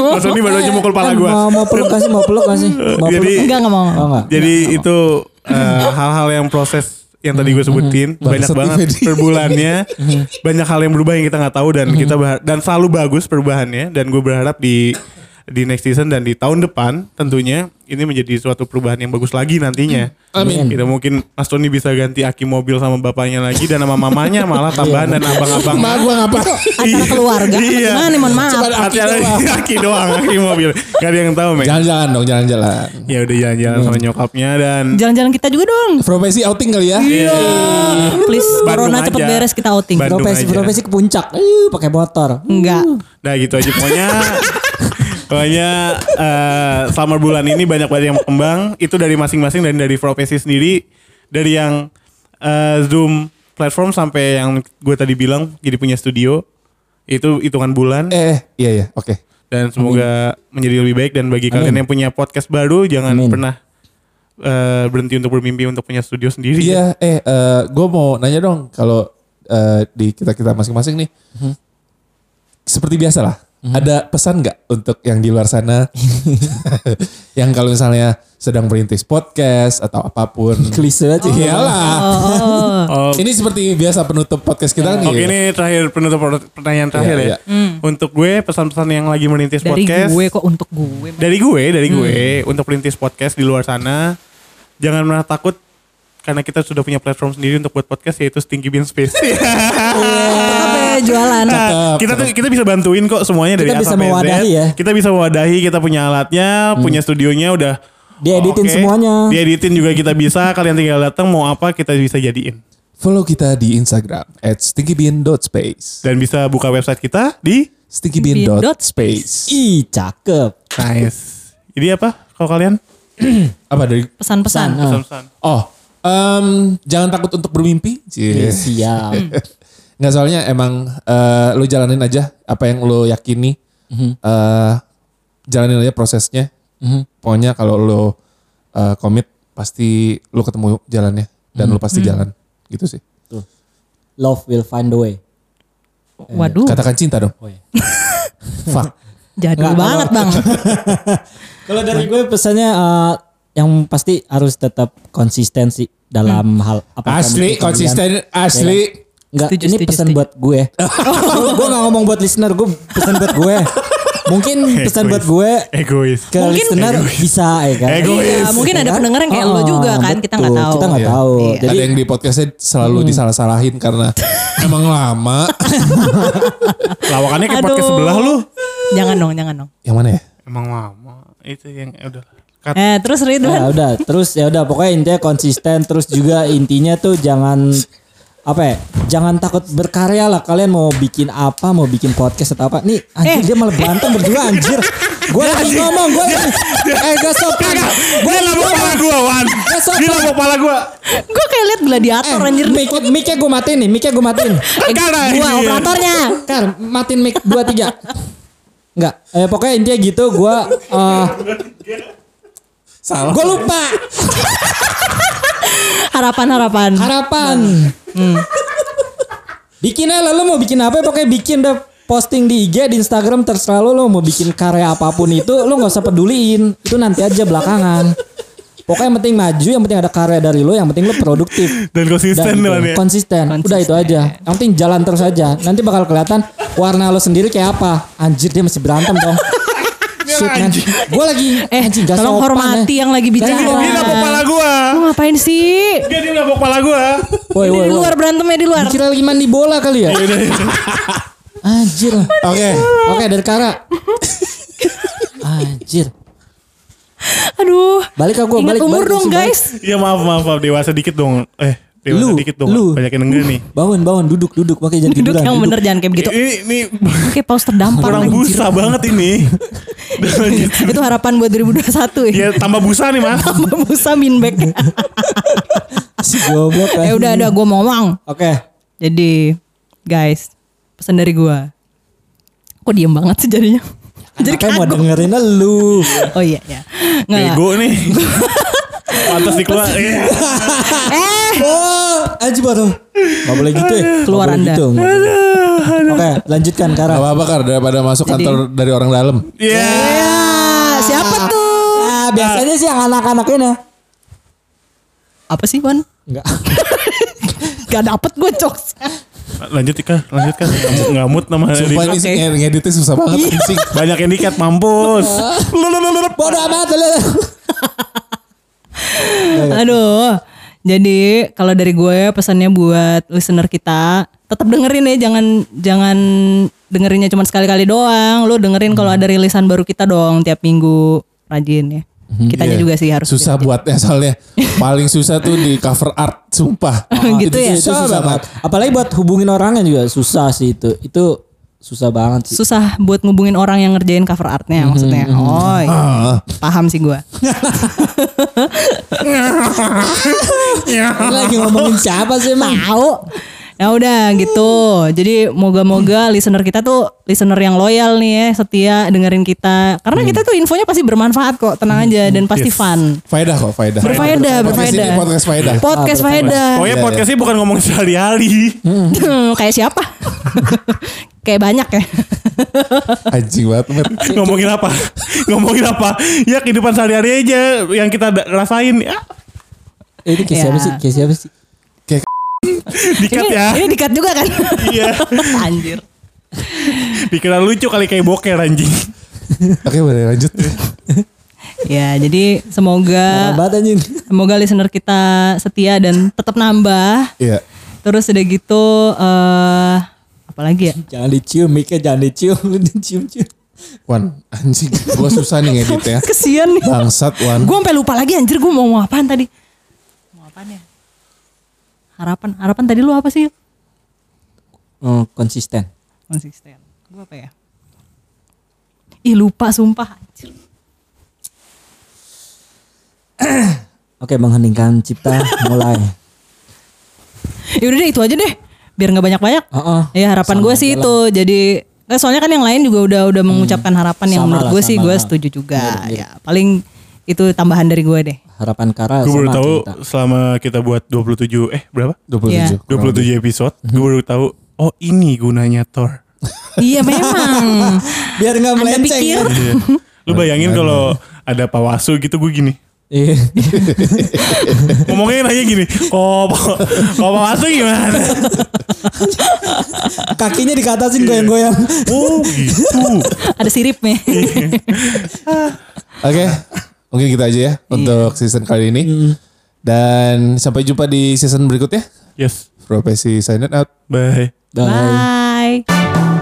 Mas Tony baru aja mukul pala gua.
Mau mau peluk kasih, mau peluk kasih. Mau peluk.
Jadi
Enggak enggak mau.
Oh, enggak.
Jadi itu eh, hal-hal yang proses yang tadi gue sebutin banyak
Bangsat
banget
Ifedi.
per bulannya banyak hal yang berubah yang kita nggak tahu dan kita berha- dan selalu bagus perubahannya dan gue berharap di di next season dan di tahun depan tentunya ini menjadi suatu perubahan yang bagus lagi nantinya.
Amin.
Kita mungkin Mas Tony bisa ganti aki mobil sama bapaknya lagi dan sama mamanya malah tambahan dan abang-abang.
Ma gue ngapa?
Acara keluarga.
Iya.
Gimana nih mohon maaf.
Aki, aki doang, aki mobil. Gak ada yang tahu, Mek.
Jalan-jalan dong, jalan-jalan.
Ya udah jalan-jalan sama nyokapnya dan
Jalan-jalan kita juga dong.
Profesi outing kali ya.
Iya.
Please
Bandung
corona cepet beres kita outing.
Bandung
Profesi
aja.
profesi ke puncak. Eh, pakai motor.
Enggak.
Nah gitu aja pokoknya Pokoknya eh, selama bulan ini banyak banget yang berkembang Itu dari masing-masing dan dari profesi sendiri Dari yang eh, Zoom platform sampai yang gue tadi bilang Jadi punya studio Itu hitungan bulan.
Eh, iya iya, oke.
Dan semoga menjadi lebih baik dan bagi
Amin.
kalian yang punya podcast baru jangan
Amin.
pernah eh, berhenti untuk bermimpi untuk punya studio sendiri.
Iya, eh gue mau nanya dong kalau eh, di kita kita masing-masing nih, seperti biasa lah, ada pesan nggak untuk yang di luar sana, yang kalau misalnya sedang merintis podcast atau apa pun,
Klise aja.
iyalah.
Oh,
Ini seperti biasa penutup podcast kita nih.
Oke ini terakhir penutup pertanyaan terakhir
Iya,
ya.
iya.
Untuk gue pesan-pesan yang lagi merintis
Dari
podcast.
gue kok untuk gue.
Dari gue, dari gue untuk perintis podcast di luar sana, jangan pernah takut karena kita sudah punya platform sendiri untuk buat podcast yaitu Stinky Bean Space.
Tetap ya jualan.
Cakep,
kita tuh kita bisa bantuin kok semuanya dari
Kita bisa
sampai Z.
mewadahi ya.
Kita bisa mewadahi, kita punya alatnya, punya studionya udah
Dieditin
oke.
semuanya.
Dieditin juga kita bisa. Kalian tinggal datang mau apa kita bisa jadiin.
Follow kita di Instagram at stinkybean.space.
Dan bisa buka website kita di
Stinkybean.space.
Ih, cakep.
Nice. Jadi apa kalau kalian?
Apa dari?
Pesan-pesan.
Pesan-pesan.
Oh, em, jangan takut untuk bermimpi. Cie.
Siap.
Nggak soalnya emang eh, lu jalanin aja apa yang lu yakini. Eh, jalanin aja prosesnya. Pokoknya kalau lu eh, komit pasti lu ketemu jalannya dan lu pasti jalan. Gitu sih.
Love will find the way.
Waduh,
Katakan cinta dong.
Oh, iya.
Fuck.
jadul
Nggak,
banget bang.
Kalau dari gue pesannya eh, yang pasti harus tetap konsistensi dalam hal apa yang
Asli
bikin kalian.
konsisten asli.
Enggak,
Setuju,
ini pesan buat gue. gue gak ngomong buat listener, gue pesan buat gue. Mungkin pesan buat gue
Egois.
ke listener bisa ya kan.
Egois.
Iya, mungkin ada
Ya kan?
pendengar yang kayak
Oh,
lo juga kan, kita nggak
betul.
tahu.
Kita nggak
Iya.
tahu.
Iya.
Jadi
Ada yang di podcastnya selalu disalah-salahin karena emang lama.
Lawakannya kayak
Aduh.
podcast sebelah lu.
Jangan dong, jangan dong.
yang mana ya?
Emang lama. Itu yang udah. Cut.
Eh terus
ya
Ridwan.
udah, terus ya udah pokoknya intinya konsisten terus juga intinya tuh jangan apa ya? Jangan takut berkarya lah. Kalian mau bikin apa, mau bikin podcast atau apa. Nih anjir
Eh.
dia malah berantem berdua anjir. Gue lagi ngomong, gue lagi eh gak sopan. Gue
Dia nabok pala gua, Wan.
Gak sopan.
Dia nabok pala gua.
Gue kayak liat gladiator
Eh,
anjir.
mic, mic-nya gue matiin nih, mic-nya gue matiin.
Eh,
ini-
operatornya.
Kar, matiin mic 2 3. Enggak, eh, pokoknya intinya gitu gue eh
Salah.
gue lupa
Harapan-harapan.
harapan. Bikin aja lo mau bikin apa pokoknya bikin deh posting di IG di Instagram terserah lo lo mau bikin karya apa pun itu lo nggak usah peduliin itu nanti aja belakangan pokoknya yang penting maju yang penting ada karya dari lo yang penting lo produktif
Dan konsisten
gitu.
ya.
konsisten. Udah itu aja. Yang penting jalan terus aja. Nanti bakal kelihatan warna lo sendiri kayak apa. Anjir dia masih berantem dong. Gue lagi
Eh,
anjing gak
tolong
sopan
hormati
ya.
yang lagi bicara.
Dia nabok pala gua.
Lu ngapain sih?
Dia dia nabok pala gua.
Woi
di luar berantemnya di luar.
Dikira lagi mandi bola kali ya. Anjir.
Oke.
Oke dari Kara. Anjir.
Aduh.
Balik ke gue.
Ingat
Balik,
umur
balik,
dong guys.
Ya maaf maaf maaf dewasa dikit dong. Eh dewasa
Lu,
dikit dong.
lu.
Banyak yang denger nih.
Bangun bangun duduk duduk. Pakai jangan
Duduk
tiduran.
yang
duduk.
bener jangan kayak begitu.
Ini ini
Oke, paus terdampar.
kurang
anjir.
busa banget ini.
Itu harapan buat 2021 ya.
ya tambah busa nih mas.
Tambah Busa minback.
Si goblok.
eh udah ada gue mau ngomong.
Oke.
Jadi guys, pesan dari gua. Kok diem banget sih jadinya? Jadi
Kayak mau dengerin lu.
Oh iya ya. Nggak,
Bego nih. Pantas dikeluar. Iya.
Eh,
Oh, anjir baru. Gak boleh gitu ya.
Keluar Anda.
Gitu. Oke, lanjutkan Kara.
Gak apa-apa Kar, daripada masuk
Jadi-
kantor dari orang dalam.
Iya.
ya, siapa tuh?
Ah, biasanya sih yang anak-anak ini.
Apa sih, Wan?
Enggak.
Gak dapet gue jokes.
Lanjut Ika, lanjut kan. Ngamut, ngamut nama
Sumpah ini ng- ngeditnya susah banget anjing.
Banyak yang dikat mampus.
Bodoh amat.
Aduh. Jadi kalau dari gue pesannya buat listener kita tetap dengerin ya jangan jangan dengerinnya cuma sekali-kali doang. Lu dengerin kalau ada rilisan baru kita dong tiap minggu rajin ya. Kitanya
Iya.
juga sih harus
Susah buatnya soalnya. Paling susah tuh di cover art, sumpah.
Gitu ya?
Itu susah banget. Apalagi buat hubungin orangnya juga susah sih itu. Itu susah banget sih.
susah buat ngubungin orang yang ngerjain cover artnya maksudnya. Oh, iya.
Ah,
paham sih gue.
Lagi ngomongin siapa sih emang?
Nah udah gitu. Jadi moga-moga listener kita tuh listener yang loyal nih ya, setia dengerin kita. Karena kita tuh infonya pasti bermanfaat kok, tenang aja dan pasti
Yes.
fun.
Faedah kok, faedah.
Berfaedah,
Podcast ini
berfaedah.
podcast faedah.
Podcast faedah.
Pokoknya
Iya, iya.
podcastnya bukan ngomong sehari-hari.
Kayak siapa? Kayak banyak ya.
Anjing banget,
ngomongin apa? ngomongin apa? Ya kehidupan sehari-hari aja yang kita rasain. Ya,
Eh, ini kayak
Ya.
siapa sih? Kayak siapa sih?
Dikat
ini,
ya.
ini dikat juga kan?
Iya.
Anjir.
Dikira lucu kali kayak boker anjing.
Oke, boleh lanjut.
Ya, jadi semoga
Banget anjing.
semoga listener kita setia dan tetap nambah.
Iya.
Terus udah gitu eh apalagi ya?
Jangan dicium, mic jangan dicium, dicium-cium.
Wan, anjing. Gua susah nih ngedit ya.
Kesian nih.
Bangsat, Wan.
Gue sampai lupa lagi anjir gue mau ngomong apaan tadi. Mau apaan ya? Harapan, harapan tadi lu apa sih?
Oh, konsisten.
Konsisten. Gue apa ya? Ih lupa sumpah. Anjir.
Oke, mengheningkan cipta mulai.
Ya udah deh itu aja deh. Biar nggak banyak-banyak.
Heeh.
Ya harapan gue sih itu jadi eh, soalnya kan yang lain juga udah udah mengucapkan harapan yang
Sama
menurut gue sih gue setuju juga.
Mirip-mirip.
Ya paling itu tambahan dari gue deh.
Harapan Kara
Gue baru
sama
tahu
kita.
selama kita buat 27 eh berapa?
27. kurang lebih.
27 episode. Gue baru tahu oh ini gunanya Thor.
iya memang.
Biar nggak
Anda
melenceng.
pikir?
ya.
Iya. Lu bayangin kalau ada Pawasu gitu gue gini.
Iya.
Ngomongnya nanya gini, kok kok Pawasu gimana?
Kakinya dikatasin goyang-goyang.
Oh gitu.
Ada siripnya.
Oke. Mungkin gitu aja ya untuk season kali ini. Dan sampai jumpa di season berikutnya.
Yes.
Profesi sign out.
Bye.
Bye.
Bye.